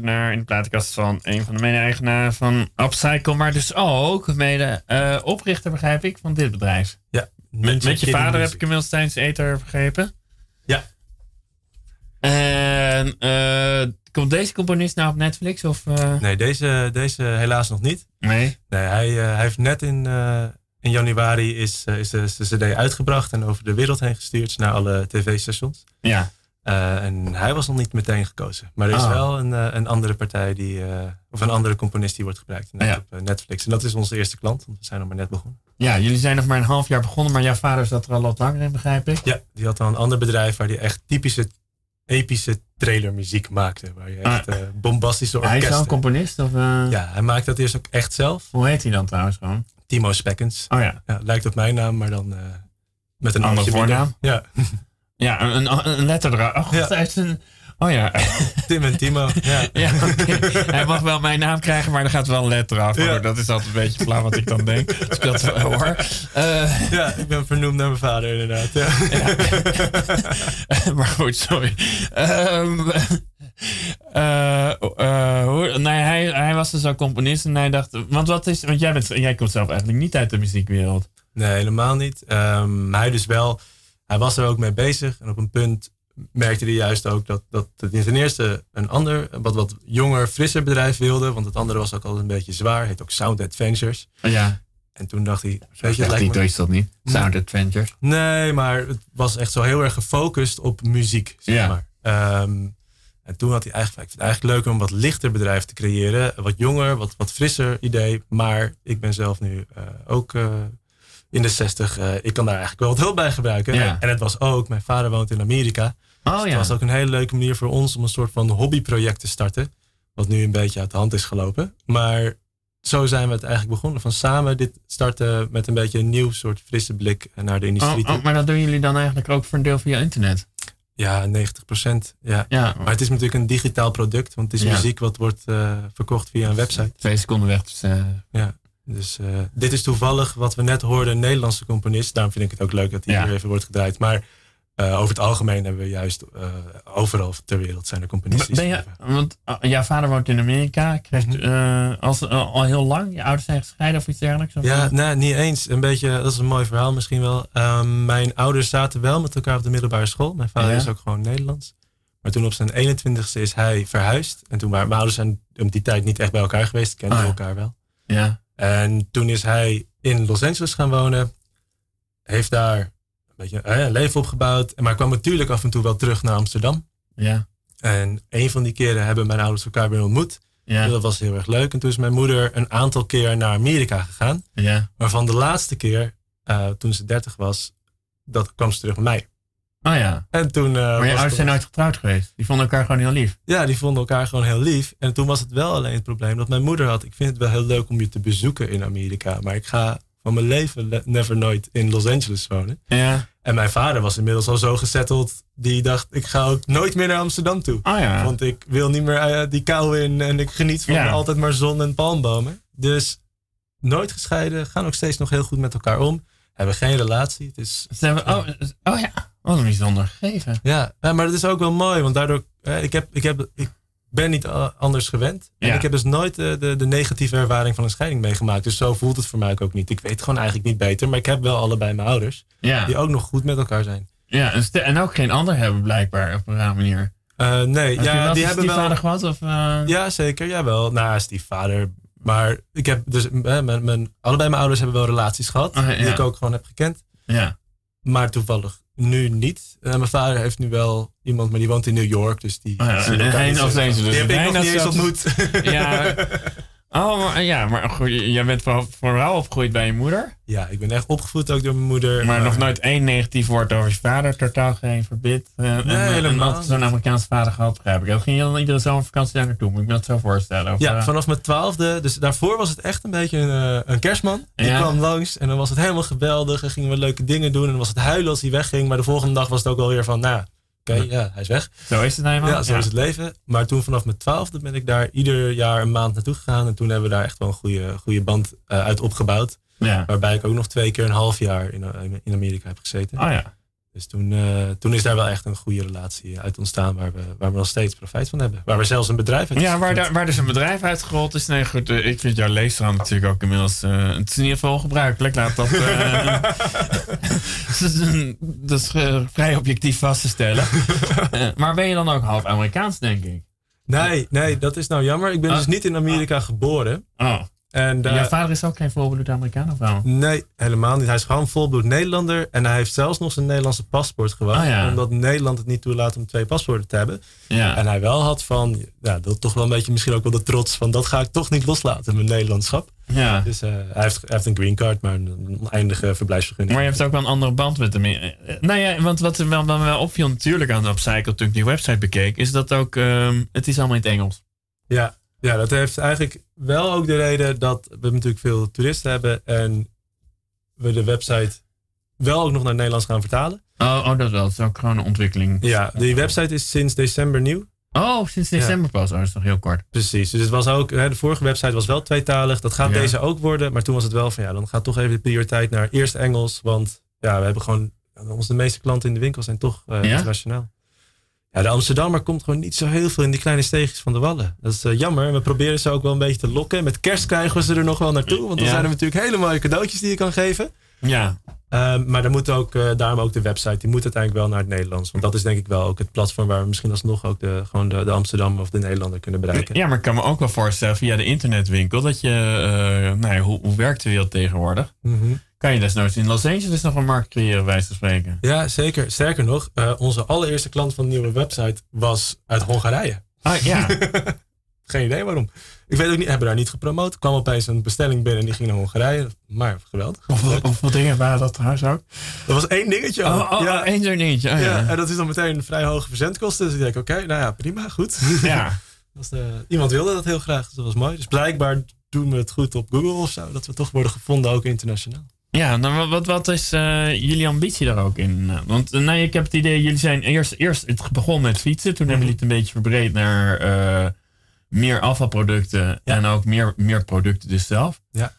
Naar in de platenkast van een van de mede-eigenaren van Upcycle, maar dus ook mede eh, oprichter, begrijp ik, van dit bedrijf. Ja. Met, met je vader heb ik inmiddels tijdens Eter begrepen. Ja. En eh, komt deze componist nou op Netflix? Of, eh? Nee, deze, deze helaas nog niet. Nee. Nee, hij, hij heeft net in, in januari is, is de, is de cd uitgebracht en over de wereld heen gestuurd naar alle tv-stations. Ja. Eh, en hij was nog niet meteen gekozen. Maar er is Ah. wel een, eh, een andere partij die, eh, of een andere componist die wordt gebruikt Ja. op Netflix. En dat is onze eerste klant, want we zijn nog maar net begonnen. ja, jullie zijn nog maar een half jaar begonnen, maar jouw vader zat er al wat langer in, begrijp ik. Ja, die had al een ander bedrijf waar hij echt typische epische trailermuziek maakte. Waar je echt eh, bombastische Hij is orkesten... wel een componist? Of, ja, hij maakt dat eerst ook echt zelf. Hoe heet hij dan trouwens gewoon? Timo Spekkens. Oh ja. Ja, lijkt op mijn naam, maar dan met een Andere voornaam? Ja, [LAUGHS] Ja, een, een, letter eraan. Oh, een... Oh ja. Tim en Timo. Ja. [LAUGHS] ja. Hij mag wel mijn naam krijgen, maar er gaat wel een letter af. Ja. Dat is altijd een beetje flauw wat ik dan denk. Als ik dat hoor. Eh, ja, ik ben vernoemd naar mijn vader inderdaad. Ja. [LAUGHS] maar goed, sorry. Ehm, eh, eh, nee, hij, hij was dus ook componist en hij dacht... Want, wat is, want jij, bent, jij komt zelf eigenlijk niet uit de muziekwereld. Nee, helemaal niet. Ehm, hij dus wel, hij was er ook mee bezig. En op een punt merkte hij juist ook dat, dat het ten eerste een ander, wat, wat jonger, frisser bedrijf wilde. Want het andere was ook altijd een beetje zwaar. Heet ook Sound Adventures. Ja, En toen dacht hij, weet je, het lijkt me... dat niet? Sound Adventures. Nee, maar het was echt zo heel erg gefocust op muziek, zeg Ja. maar. Ehm, en toen had hij eigenlijk, ik vind het eigenlijk leuk om een wat lichter bedrijf te creëren. Wat jonger, wat, wat frisser idee. Maar ik ben zelf nu eh, ook eh, in de 60. eh, ik kan daar eigenlijk wel wat hulp bij gebruiken. Ja. En het was ook, mijn vader woont in Amerika. Oh Dus het ja. was ook een hele leuke manier voor ons om een soort van hobbyproject te starten. Wat nu een beetje uit de hand is gelopen. Maar zo zijn we het eigenlijk begonnen. Van samen dit starten met een beetje een nieuw soort frisse blik naar de industrie. Oh, toe. oh, maar dat doen jullie dan eigenlijk ook voor een deel via internet? Ja, 90 procent. Ja. Ja, Maar het is natuurlijk een digitaal product, want het is Ja. muziek wat wordt eh, verkocht via een website. twee seconden weg. Dus, eh, Ja. Dus eh, dit is toevallig wat we net hoorden, een Nederlandse componist. Daarom vind ik het ook leuk dat hij Ja. hier even wordt gedraaid. Maar eh, over het algemeen hebben we juist eh, overal ter wereld zijn er componisten. ben je, want jouw vader woont in Amerika. Krijgt, Mhm. als, al heel lang? Je ouders zijn gescheiden of iets dergelijks? Of Ja, nee, niet eens. Een beetje, dat is een mooi verhaal misschien wel. Ehm, mijn ouders zaten wel met elkaar op de middelbare school. Mijn vader Ja. is ook gewoon Nederlands. Maar toen op zijn 21ste is hij verhuisd. En toen waren mijn ouders zijn op die tijd niet echt bij elkaar geweest. Kenden Ah, elkaar wel. ja. En toen is hij in Los Angeles gaan wonen. Heeft daar een beetje een leven opgebouwd. Maar kwam natuurlijk af en toe wel terug naar Amsterdam. Ja. En een van die keren hebben mijn ouders elkaar weer ontmoet. Ja. Dat was heel erg leuk. En toen is mijn moeder een aantal keer naar Amerika gegaan. ja. Waarvan de laatste keer, eh, toen ze 30 was, dat kwam ze terug met mij. Oh ja. En toen. eh, Maar je ouders zijn nooit getrouwd geweest. Die vonden elkaar gewoon heel lief. Ja, die vonden elkaar gewoon heel lief. En toen was het wel alleen het probleem dat mijn moeder had. Ik vind het wel heel leuk om je te bezoeken in Amerika. Maar ik ga van mijn leven le- never nooit in Los Angeles wonen. Ja. En mijn vader was inmiddels al zo gezetteld. Die dacht, ik ga ook nooit meer naar Amsterdam toe. Oh ja. Want ik wil niet meer eh, die kou in. En ik geniet van Ja. altijd maar zon en palmbomen. Dus nooit gescheiden. Gaan ook steeds nog heel goed met elkaar om. Hebben geen relatie. Het is Ze hebben, oh, oh ja. Wat een bijzonder gegeven. Ja, ja, maar dat is ook wel mooi, want daardoor, eh, ik, heb, ik, heb, ik ben niet eh, anders gewend. En Ja. ik heb dus nooit eh, de, de negatieve ervaring van een scheiding meegemaakt. Dus zo voelt het voor mij ook niet. Ik weet gewoon eigenlijk niet beter, maar ik heb wel allebei mijn ouders, Ja. die ook nog goed met elkaar zijn. ja en, en ook geen ander hebben blijkbaar op een rare manier. Eh, nee, ja, die hebben wel... vader gehad? Of, eh? Ja, zeker, jawel. Nou, stiefvader. Maar ik heb dus, mijn, mijn, allebei mijn ouders hebben wel relaties gehad, Oh, ja. die ik ook gewoon heb gekend. ja. Maar toevallig nu niet. Eh, mijn vader heeft nu wel iemand, maar die woont in New York, dus die... Oh ja, en zo- Angeles. Die heb ik nog niet eens ontmoet. Ja. [LAUGHS] Oh, maar, ja, maar goed, jij bent vooral, vooral opgegroeid bij je moeder. Ja, ik ben echt opgevoed ook door mijn moeder. Maar nog nooit één negatief woord over je vader. Totaal geen verbit. Uh, Nee, helemaal zo'n. Amerikaanse vader gehad, begrijp ik. Dan ging je dan iedere zomervakantie daar naartoe. Moet ik me dat zo voorstellen? Of, Ja, eh, vanaf mijn twaalfde. Dus daarvoor was het echt een beetje een, eh, een kerstman. Die Ja. kwam langs en dan was het helemaal geweldig. En gingen we leuke dingen doen. En dan was het huilen als hij wegging. Maar de volgende dag was het ook alweer van, nou, oké, ja, hij is weg. Zo is het helemaal. Ja, zo is het leven. Maar toen vanaf mijn twaalfde ben ik daar ieder jaar een maand naartoe gegaan. En toen hebben we daar echt wel een goede, goede band eh, uit opgebouwd. Ja. Waarbij ik ook nog twee keer een half jaar in, in Amerika heb gezeten. Oh ja. Dus toen, eh, toen is daar wel echt een goede relatie uit ontstaan waar we, waar we nog steeds profijt van hebben. Waar we zelfs een bedrijf uit Ja, waar, daar, waar dus een bedrijf uitgerold is. Nee, goed, eh, ik vind jouw leesraam natuurlijk ook inmiddels... eh, het is in ieder geval gebruikelijk. Laat dat... eh, [LAUGHS] [LAUGHS] dat is, eh, vrij objectief vast te stellen. [LAUGHS] Eh, maar ben je dan ook half Amerikaans, denk ik? Nee, nee, dat is nou jammer. Ik ben Ah. dus niet in Amerika geboren. Oh. En Jouw vader is ook geen volbloed Amerikaan of wel? Nee, helemaal niet. Hij is gewoon volbloed Nederlander. En hij heeft zelfs nog zijn Nederlandse paspoort gewacht. Ah, ja. Omdat Nederland het niet toelaat om twee paspoorten te hebben. Ja. En hij wel had van, ja, dat toch wel een beetje misschien ook wel de trots van dat ga ik toch niet loslaten, mijn Nederlandschap. Ja. Dus eh, hij, heeft, hij heeft een green card, maar een oneindige verblijfsvergunning. Maar je hebt ook wel een andere band met hem. Eh, eh, Nou ja, want wat wel, wat me wel opviel natuurlijk aan de Upcycle toen ik die website bekeek, is dat ook, ehm, het is allemaal in het Engels. Ja, ja, dat heeft eigenlijk wel ook de reden dat we natuurlijk veel toeristen hebben en we de website wel ook nog naar het Nederlands gaan vertalen. Oh, oh dat wel. Het is ook gewoon een ontwikkeling. Ja, die website is sinds december nieuw. Oh, sinds december pas. Oh, dat is nog heel kort. Precies, dus het was ook, hè, de vorige website was wel tweetalig. Dat gaat Ja. deze ook worden, maar toen was het wel van ja, dan gaat toch even de prioriteit naar eerst Engels. Want ja, we hebben gewoon, onze meeste klanten in de winkel zijn toch eh, Ja? internationaal. Ja, de Amsterdammer komt gewoon niet zo heel veel in die kleine steegjes van de Wallen. Dat is eh, jammer. We proberen ze ook wel een beetje te lokken. Met kerst krijgen we ze er nog wel naartoe. Want dan Ja. zijn er natuurlijk hele mooie cadeautjes die je kan geven. Ja. Ehm, maar dan moet ook, eh, daarom ook de website, die moet uiteindelijk wel naar het Nederlands. Want dat is denk ik wel ook het platform waar we misschien alsnog ook de, gewoon de, de Amsterdam of de Nederlander kunnen bereiken. Ja, maar ik kan me ook wel voorstellen via de internetwinkel dat je, eh, nou ja, hoe, hoe werkt de wereld tegenwoordig? Mhm. Kan je desnoods in Los Angeles nog een markt creëren, wijs te spreken? Ja, zeker. Sterker nog, eh, onze allereerste klant van de nieuwe website was uit Hongarije. Ah, ja. [LAUGHS] Geen idee waarom. Ik weet ook niet, hebben daar niet gepromoot. Er kwam opeens een bestelling binnen en die ging naar Hongarije. Maar geweldig. of, of wat dingen waren dat trouwens ook? Dat was één dingetje. Oh, oh, ja, oh, één zo'n dingetje. Oh, ja. ja. en dat is dan meteen een vrij hoge verzendkosten. Dus ik denk, oké, nou ja, prima, goed. Ja. [LAUGHS] Was de- iemand wilde dat heel graag, dus dat was mooi. Dus blijkbaar doen we het goed op Google of zo. Dat we toch worden gevonden, ook internationaal. Ja, nou, wat- wat, is eh, jullie ambitie daar ook in? Want nou, ik heb het idee, jullie zijn eerst, eerst het begon met fietsen. Toen hebben jullie het een beetje verbreed naar eh, meer afvalproducten en ook meer, meer producten dus zelf. Ja.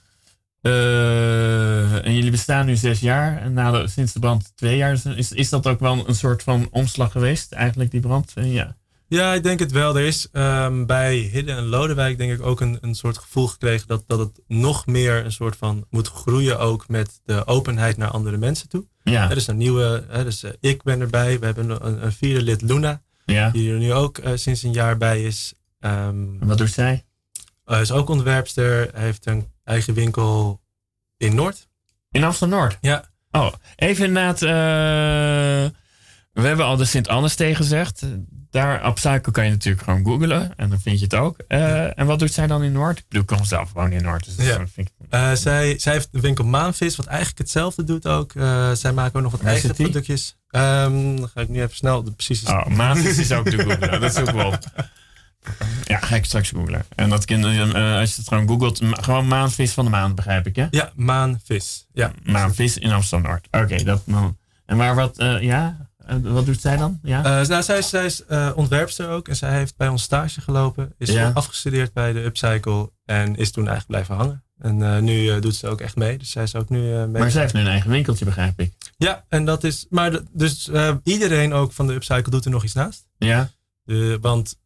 En jullie bestaan nu zes jaar en na de, sinds de brand twee jaar. Is, is dat ook wel een soort van omslag geweest, eigenlijk, die brand? Ja. Ja, ik denk het wel. Er is ehm, bij Hidden en Lodewijk denk ik ook een, een soort gevoel gekregen dat, dat het nog meer een soort van moet groeien ook met de openheid naar andere mensen toe. Ja. Er is een nieuwe, hè, dus eh, ik ben erbij. We hebben een, een vierde lid, Luna, Ja. die er nu ook eh, sinds een jaar bij is. Ehm Wat doet zij? eh, is ook ontwerpster, heeft een eigen winkel in Noord. In Amsterdam-Noord? Ja. Oh, even inderdaad. we hebben al de Sint-Annes gezegd. Daar op Suiker kan je natuurlijk gewoon googlen. En dan vind je het ook. Eh, En wat doet zij dan in Noord? Ik bedoel, ik kom zelf gewoon in Noord. Dus dat vind ik- Eh, zij, zij heeft de winkel Maanvis, wat eigenlijk hetzelfde doet ook. Eh, zij maken ook nog wat eigen productjes. Ehm, dan ga ik nu even snel de precieze... Oh, Maanvis is ook te googlen. Dat is ook wel. Ja, ga ik straks googlen. En dat kind, als je het gewoon googelt, gewoon maanvis van de maand, begrijp ik, hè? Ja, Maanvis. Ja. Maanvis in Amsterdam-Noord. Oké, dat dan. En waar wat, ja? Eh, wat doet zij dan? Ja? Eh, nou, zij is, zij is eh, ontwerpster ook en zij heeft bij ons stage gelopen. Is Ja. afgestudeerd bij de Upcycle en is toen eigenlijk blijven hangen. En eh, nu doet ze ook echt mee. Dus zij is ook nu eh, mee. maar zij heeft nu een eigen winkeltje, begrijp ik. Ja, en dat is. Maar de- dus eh, iedereen ook van de Upcycle doet er nog iets naast. Ja? Eh, want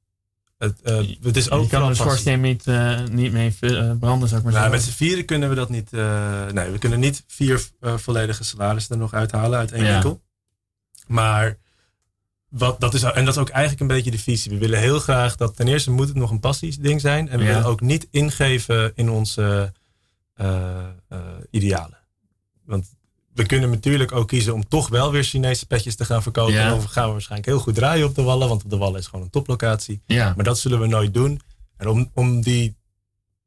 het, eh, het is ook je kan de passie. schoorsteen niet, eh, niet mee eh, branden, zou ik maar Nou, zeggen. met z'n vieren kunnen we dat niet. eh, nee, we kunnen niet vier eh, volledige salarissen er nog uithalen uit één Ja. Maar wat, dat is, en dat is ook eigenlijk een beetje de visie. We willen heel graag dat ten eerste moet het nog een passieding zijn. En we Ja. willen ook niet ingeven in onze eh, eh, idealen. Want we kunnen natuurlijk ook kiezen om toch wel weer Chinese petjes te gaan verkopen. Ja. En dan gaan we waarschijnlijk heel goed draaien op de Wallen. Want op de Wallen is gewoon een toplocatie. Ja. Maar dat zullen we nooit doen. En om, om die,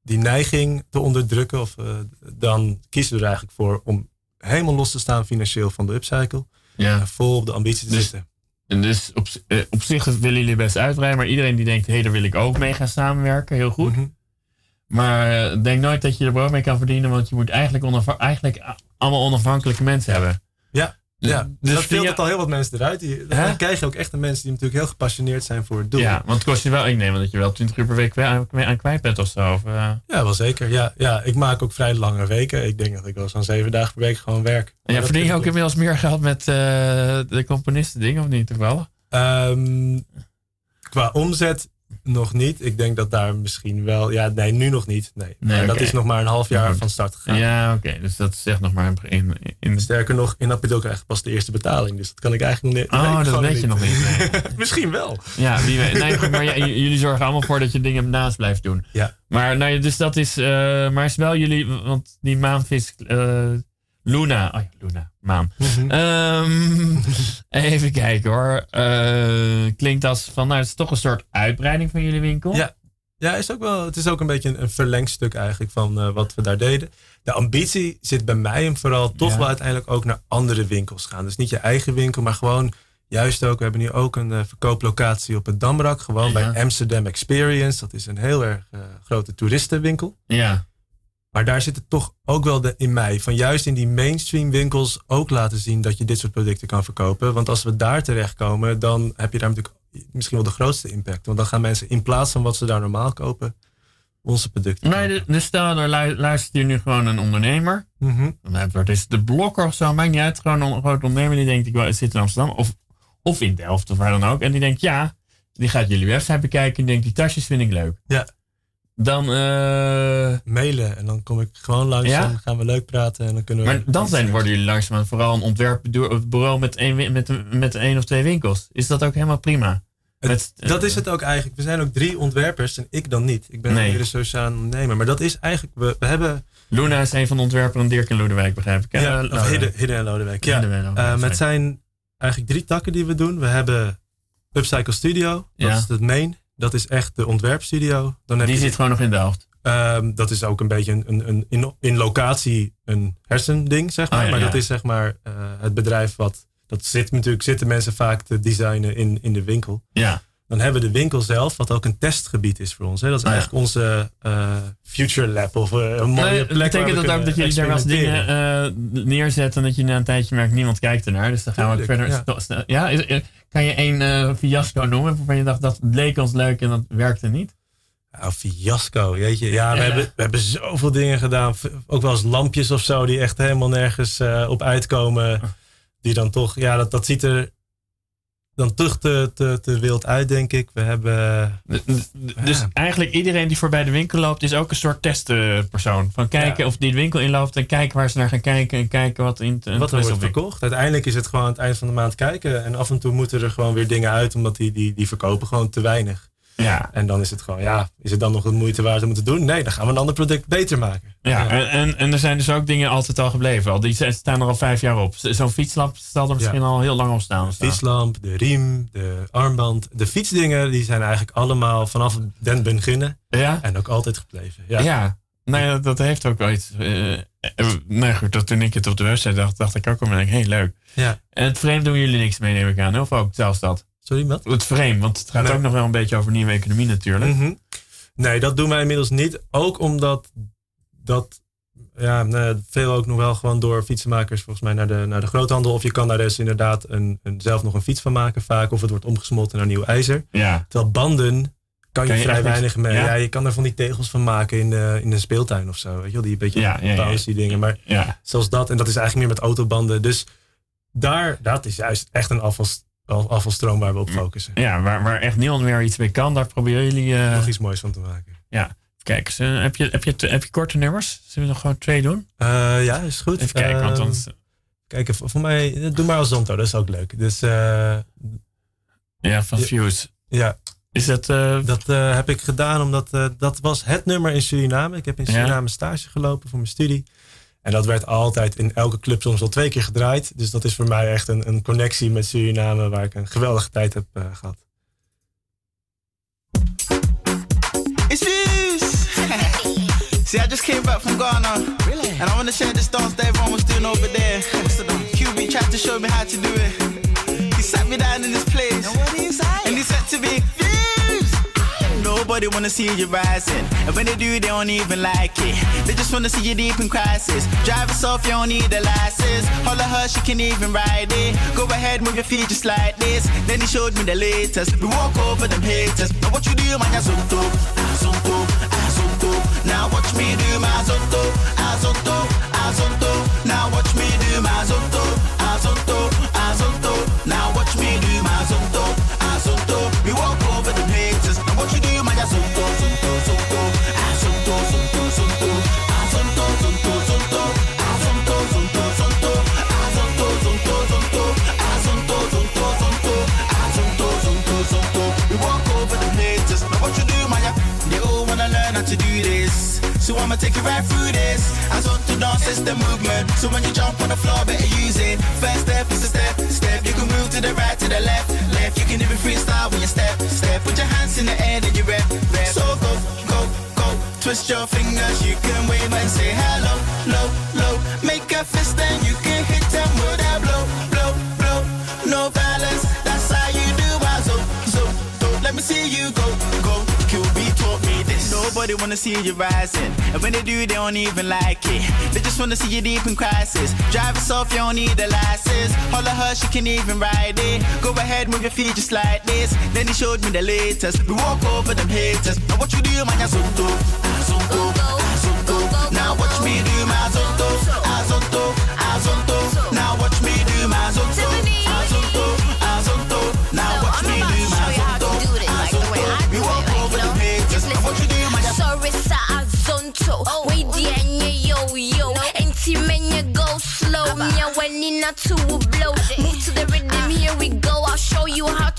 die neiging te onderdrukken, of, eh, dan kiezen we er eigenlijk voor om helemaal los te staan financieel van de upcycle. Ja. Vol op de ambitie te Dus- zitten. En dus op, eh, op zich willen jullie best uitbreiden, maar iedereen die denkt, hé, hey, daar wil ik ook mee gaan samenwerken, heel goed. Mhm. Maar eh, denk nooit dat je er brood mee kan verdienen, want je moet eigenlijk, eigenlijk allemaal onafhankelijke mensen hebben. Ja, Ja, Dus dat filtert al heel wat mensen eruit. Die, Hè? dan krijg je ook echt de mensen die natuurlijk heel gepassioneerd zijn voor het doel. Ja, want het kost je wel, ik neem aan dat je wel 20 uur per week aan, aan kwijt bent of zo. Of, eh, Ja, wel zeker. Ja, ja, ik maak ook vrij lange weken. Ik denk dat ik wel zo'n zeven dagen per week gewoon werk. en ja, verdien je ook inmiddels meer geld met eh, de componisten dingen of niet toevallig? Ehm, qua omzet nog niet. Ik denk dat daar misschien wel... Ja, nee, nu nog niet. Nee. Dat is nog maar een half jaar Goed. van start gegaan. Ja, oké. Dus dat is echt nog maar in... in Sterker nog, in april krijg ik pas de eerste betaling. Dus dat kan ik eigenlijk nog niet. oh, dat weet je nog niet. nee. [LAUGHS] misschien wel. Ja, wie weet. Nee, goed, maar ja, jullie zorgen allemaal voor dat je dingen naast blijft doen. Ja. Maar, nou, dus dat is, eh, maar is wel jullie, want die maanvis, eh, Luna, oh ja, Luna, maan. Mhm. Ehm, [LAUGHS] even kijken hoor. Eh, klinkt als van, nou, het is toch een soort uitbreiding van jullie winkel. Ja. Ja, is ook wel, het is ook een beetje een, een verlengstuk eigenlijk van eh, wat we daar deden. De ambitie zit bij mij en vooral toch Ja. wel uiteindelijk ook naar andere winkels gaan. Dus niet je eigen winkel, maar gewoon juist ook. We hebben nu ook een eh, verkooplocatie op het Damrak. Gewoon Ja. bij Amsterdam Experience. Dat is een heel erg grote toeristenwinkel. Ja. Maar daar zit het toch ook wel de, in mij. Van juist in die mainstream winkels ook laten zien dat je dit soort producten kan verkopen. Want als we daar terechtkomen, dan heb je daar natuurlijk misschien wel de grootste impact. Want dan gaan mensen in plaats van wat ze daar normaal kopen, onze producten Nee, kopen. de- dus stel, er lu- luistert hier nu gewoon een ondernemer. Mhm. Dan heb je is de blokker of zo, maakt niet uit. Gewoon een grote ondernemer die denkt, ik wil- zit in Amsterdam. Of, of in Delft of waar dan ook. En die denkt, ja, die gaat jullie website bekijken. En denkt, die tasjes vind ik leuk. Ja. Dan, eh, Mailen en dan kom ik gewoon langs Ja? en gaan we leuk praten en dan kunnen we... maar dan zijn, worden jullie langzaam vooral een ontwerpbureau met één, met, met één of twee winkels. Is dat ook helemaal prima? Met, eh, Dat is het ook eigenlijk. We zijn ook drie ontwerpers en ik dan niet. Ik ben Nee. een sociaal ondernemer. Maar dat is eigenlijk... We, we hebben... Luna is een van de ontwerpers en Dirk en Lodewijk, begrijp ik. hè? Ja, of Lodewijk. Hidden, Hidden en Lodewijk. Ja. En Lodewijk, Eh, maar het zijn eigenlijk drie takken die we doen. We hebben Upcycle Studio. Dat Ja. is het main. Dat is echt de ontwerpstudio. Dan heb Die je, zit gewoon nog in Delft. ehm, dat is ook een beetje een, een, een, in, in locatie een hersending, zeg maar. Oh, ja, maar ja. dat is zeg maar eh, het bedrijf wat... Dat zit natuurlijk, zitten mensen vaak te designen in, in de winkel. Ja. Dan hebben we de winkel zelf, wat ook een testgebied is voor ons. Hè. Dat is ja. eigenlijk onze eh, Future Lab of eh, een mooie Nee, plek waar betekent we dat ook dat jullie daar wel eens dingen eh, neerzetten en dat je na een tijdje merkt niemand kijkt ernaar. Dus dan gaan we verder. ja. Ja, is- eh, kan je één eh, fiasco noemen waarvan je dacht dat leek ons leuk en dat werkte niet? Nou, fiasco, weet je. Ja, we, Ja. Hebben, we hebben zoveel dingen gedaan. Ook wel eens lampjes of zo die echt helemaal nergens eh, op uitkomen. Die dan toch, ja, dat, dat ziet er dan toch te, te, te wild uit, denk ik. We hebben... Dus Ja. eigenlijk iedereen die voorbij de winkel loopt is ook een soort testpersoon. Van kijken Ja. of die de winkel inloopt en kijken waar ze naar gaan kijken en kijken wat in Wat er wordt verkocht. Uiteindelijk is het gewoon aan het eind van de maand kijken. En af en toe moeten er gewoon weer dingen uit, omdat die, die, die verkopen gewoon te weinig. Ja, En dan is het gewoon, ja, is het dan nog de moeite waard om het te doen? Nee, dan gaan we een ander product beter maken. ja. En, en, en er zijn dus ook dingen altijd al gebleven. Al. Die staan er al vijf jaar op. Zo'n fietslamp zal er misschien al heel lang op staan. De fietslamp, de riem, de armband. De fietsdingen, die zijn eigenlijk allemaal vanaf den beginnen Ja? en ook altijd gebleven. Ja. Ja, nee, dat, dat heeft ook wel iets. eh, nee, goed, dat toen ik het op de website dacht, dacht ik ook al, hé, hey, leuk. Ja. En het frame doen jullie niks mee, neem ik aan, of ook zelfs dat? Sorry, wat? Het frame, want het gaat Nee. ook nog wel een beetje over nieuwe economie natuurlijk. Mhm. Nee, dat doen wij inmiddels niet. Ook omdat dat ja, veel ook nog wel gewoon door fietsenmakers volgens mij naar de, naar de groothandel. Of je kan daar dus inderdaad een, een, zelf nog een fiets van maken vaak. Of het wordt omgesmolten naar nieuw ijzer. Ja, Terwijl banden kan je, Kan je vrij weinig mee. ja? Ja? je kan er van die tegels van maken in, de, in een speeltuin of zo. Weet je wel, die beetje Ja, dingen. Maar ja. zoals dat. En dat is eigenlijk meer met autobanden. Dus daar, dat is juist echt een afvals, af- afvalstroom waar we op focussen. ja waar, waar echt niemand meer iets mee kan, daar proberen jullie... eh Nog iets moois van te maken. Kijk, eens, eh, heb, je, heb, je, heb je korte nummers? Zullen we nog gewoon twee doen? Eh, ja, is goed. Even kijken, want dan... Ehm, Kijk, voor voor mij, doe maar als Zonto, dat is ook leuk. Dus eh, Ja, van Ja. Fuse. ja, Is dat... eh, dat eh, heb ik gedaan omdat eh, dat was het nummer in Suriname. Ik heb in Ja. Suriname stage gelopen voor mijn studie. En dat werd altijd in elke club soms wel twee keer gedraaid. Dus dat is voor mij echt een, een connectie met Suriname waar ik een geweldige tijd heb eh, gehad. It's Fuse! [LAUGHS] See, I just came back from Ghana. Really? And I want to share this dance that everyone was doing over there. What's the dance? QB tried to show me how to do it. He sat me down in this place. And what? And he said to me! Nobody wanna see you rising. And when they do, they don't even like it. They just wanna see you deep in crisis. Drive yourself, you don't need a license. Holla her, she can even ride it. Go ahead, move your feet just like this. Then he showed me the latest. We walk over them haters. Now what you do, man, azonto, azonto, azonto. Now watch me do my azonto, azonto, azonto. Now watch me do my azonto, azonto, ah, I'ma take you right through this. As on to dance is the movement. So when you jump on the floor, better use it. First step is a step, step. You can move to the right, to the left, left. You can even freestyle when you step, step. Put your hands in the air, and you rep, rep. So go, go, go. Twist your fingers, you can wave and say hello, low, wanna see you rising, and when they do, they don't even like it. They just wanna see you deep in crisis. Drive yourself, you don't need a license. Holla her, she can even ride it. Go ahead, move your feet just like this. Then he showed me the latest. We walk over them haters. Now what you do, man, azonto, azonto. Now watch me do my azonto, azonto. Now watch me do my azonto, Wani na to blow. Move to the rhythm here we go. I'll show you how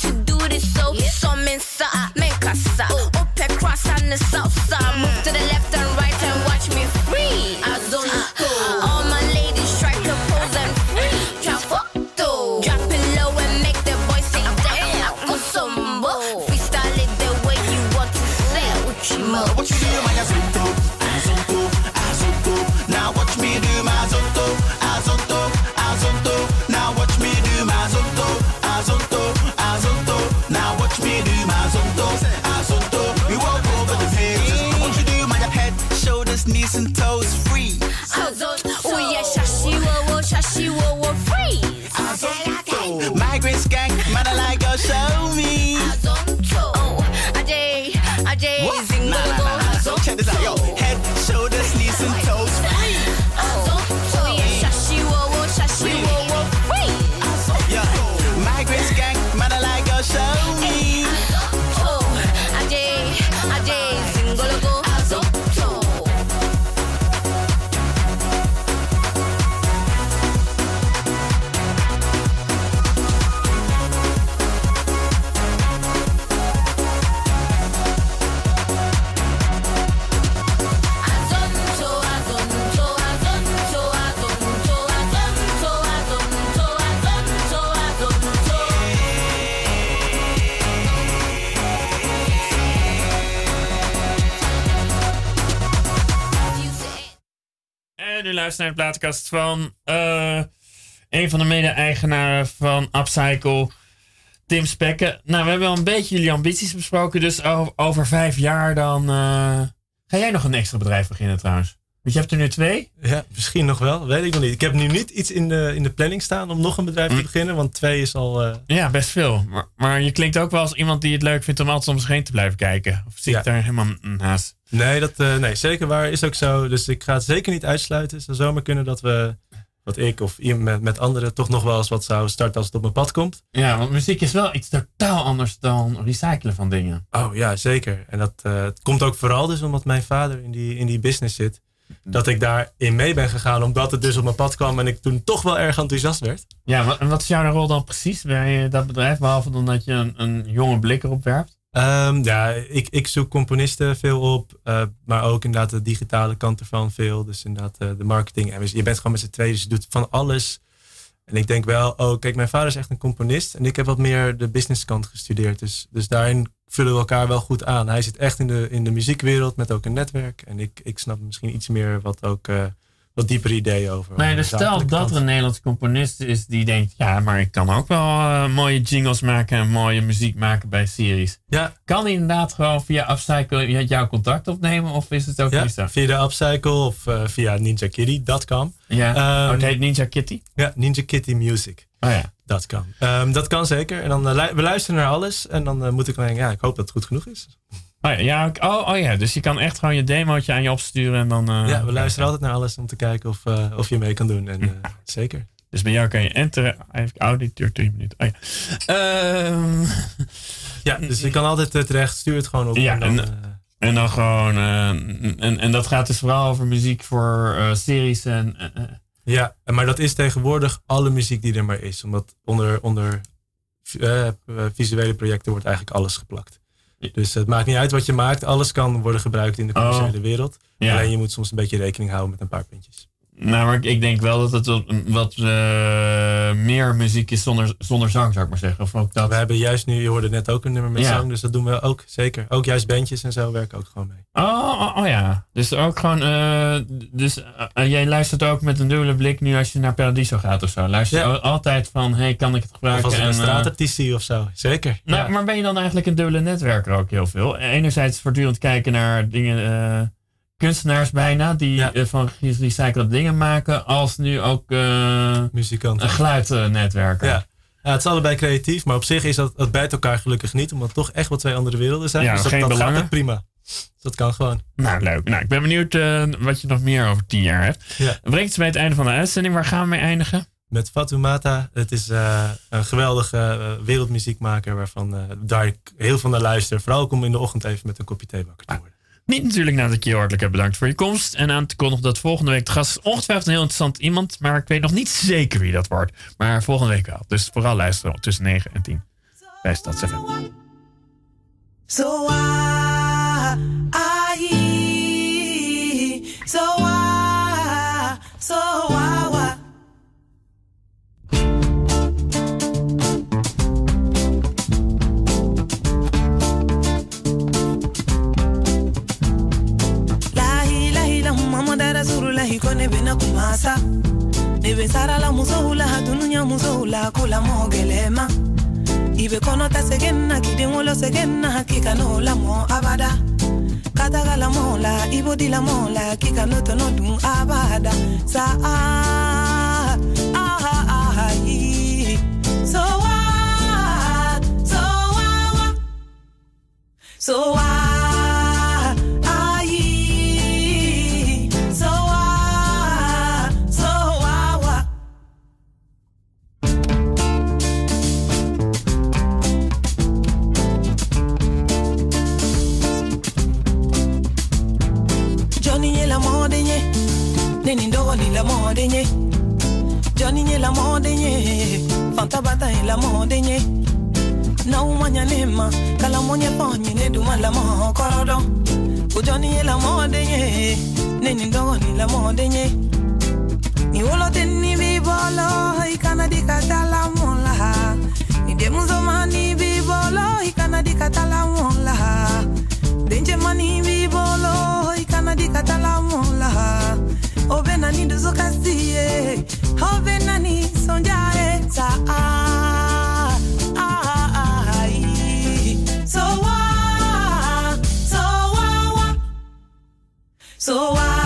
Migrant gang, man alive. Naar de plaatkast van eh, een van de mede-eigenaren van Upcycle, Tim Spekken. Nou, we hebben al een beetje jullie ambities besproken, dus over, over vijf jaar dan... eh, ga jij nog een extra bedrijf beginnen trouwens? Want je hebt er nu twee. Ja, misschien nog wel. Weet ik nog niet. Ik heb nu niet iets in de, in de planning staan om nog een bedrijf te beginnen. Want twee is al... eh, Ja, best veel. Maar, maar je klinkt ook wel als iemand die het leuk vindt om altijd om zich heen te blijven kijken. Of zie ik Ja. daar helemaal naast? Nee, dat, eh, nee, zeker waar. Is ook zo. Dus ik ga het zeker niet uitsluiten. Het zou zomaar kunnen dat we, wat ik of iemand met, met anderen, toch nog wel eens wat zou starten als het op mijn pad komt. Ja, want muziek is wel iets totaal anders dan recyclen van dingen. Oh ja, zeker. En dat eh, het komt ook vooral dus omdat mijn vader in die, in die business zit. Dat ik daarin mee ben gegaan, omdat het dus op mijn pad kwam en ik toen toch wel erg enthousiast werd. Ja, en wat is jouw rol dan precies bij dat bedrijf? Behalve dan dat je een, een jonge blik erop werpt? Ehm, ja, ik, ik zoek componisten veel op, eh, maar ook inderdaad de digitale kant ervan veel. Dus inderdaad eh, de marketing. En je bent gewoon met z'n tweeën, dus je doet van alles. En ik denk wel, oh kijk, mijn vader is echt een componist en ik heb wat meer de business kant gestudeerd. Dus, dus daarin vullen we elkaar wel goed aan. Hij zit echt in de, in de muziekwereld met ook een netwerk. En ik, ik snap misschien iets meer wat ook, eh, wat diepere ideeën over. Nee, dus stel dat kant. er een Nederlandse componist is die denkt... Ja, maar ik kan ook wel eh, mooie jingles maken en mooie muziek maken bij series. Ja, Kan inderdaad gewoon via Upcycle jouw contact opnemen? Of is het ook ja niet zo? via de Upcycle of eh, via ninjakitty.com. Ja, Ehm, oh, het heet Ninja Kitty? Ja, ninjakittymusic. Oh ja. Dat kan. Ehm, dat kan zeker. En dan eh, we luisteren naar alles. En dan moet ik alleen, ja, ik hoop dat het goed genoeg is. Oh ja, ja, oh, oh ja, dus je kan echt gewoon je demootje aan je opsturen en dan... eh, ja, we luisteren altijd naar alles om te kijken of, eh, of je mee kan doen. En, eh, zeker. Dus bij jou kan je enteren. Even, oh, dit duurt drie minuten. Oh ja. Ehm, Ja, dus je kan altijd terecht. Stuur het gewoon op. Ja, en dan, en- en dan gewoon... en, en dat gaat dus vooral over muziek voor series en... ja, maar dat is tegenwoordig alle muziek die er maar is. Omdat onder, onder visuele projecten wordt eigenlijk alles geplakt. Dus het maakt niet uit wat je maakt. Alles kan worden gebruikt in de commerciële wereld. ja. Alleen je moet soms een beetje rekening houden met een paar puntjes. Nou, maar ik, ik denk wel dat het wat, wat eh, meer muziek is zonder, zonder zang, zou ik maar zeggen. Of ook dat. We hebben juist nu, je hoorde net ook een nummer met Ja. zang. Dus dat doen we ook zeker. Ook juist bandjes en zo werken ook gewoon mee. Oh, oh, oh ja. Dus ook gewoon. eh, dus eh, jij luistert ook met een dubbele blik nu als je naar Paradiso gaat of zo. Luister je Ja. altijd van: hey, kan ik het Of gebruiken? als ik een En, straatartiest of zo. Zeker. nou, ja. Maar ben je dan eigenlijk een dubbele netwerker ook heel veel? Enerzijds voortdurend kijken naar dingen. Kunstenaars bijna die Ja. eh, van gerecyclede dingen maken, als nu ook eh, Muzikant. een geluidnetwerker. Ja. ja, het is allebei creatief. Maar op zich is dat, dat bijt elkaar gelukkig niet. Omdat het toch echt wel twee andere werelden zijn. Ja, dus dat, geen dat gaat prima. Dus dat kan gewoon. Nou, leuk. Nou, ik ben benieuwd eh, wat je nog meer over tien jaar hebt. Ja. Brengt ons bij het einde van de uitzending. Waar gaan we mee eindigen? Met Fatumata. Het is een geweldige wereldmuziekmaker. Waarvan daar ik heel veel naar luister. Vooral ook om in de ochtend even met een kopje thee wakker te worden. Niet natuurlijk nadat ik je hartelijk heb bedankt voor je komst. En aan te kondigen dat volgende week de gast ongetwijfeld een heel interessant iemand. Maar ik weet nog niet zeker wie dat wordt. Maar volgende week wel. Dus vooral luisteren tussen 9 en 10. Bij Stads FM. So bena kumasa. Hula kula mogelema. Ibe kono ta segenna kiden wolo segenna hakika no abada kataga la mo la ibo di la mo la kika no to no dun abada. Sa ah ah ah so what so so nye Neni ndogo ni la mode nye. Nye la mode nye. Fanta bata nye la mode nye. Na umanya nema Kala monye ponye ne duma la mo korodo Johnny nye la mode nye. Neni ndogo ni la mode nye. Ni wolo teni bi bolo Ikana di katala mola Ni demuzo mani bi bolo Ikana di katala mola Denje mani bi bolo Ikana di katala mola. Obe nani duzo kasiye Obe nani sonjae Sa ah ah ah ai. So wa So wa wa. So wa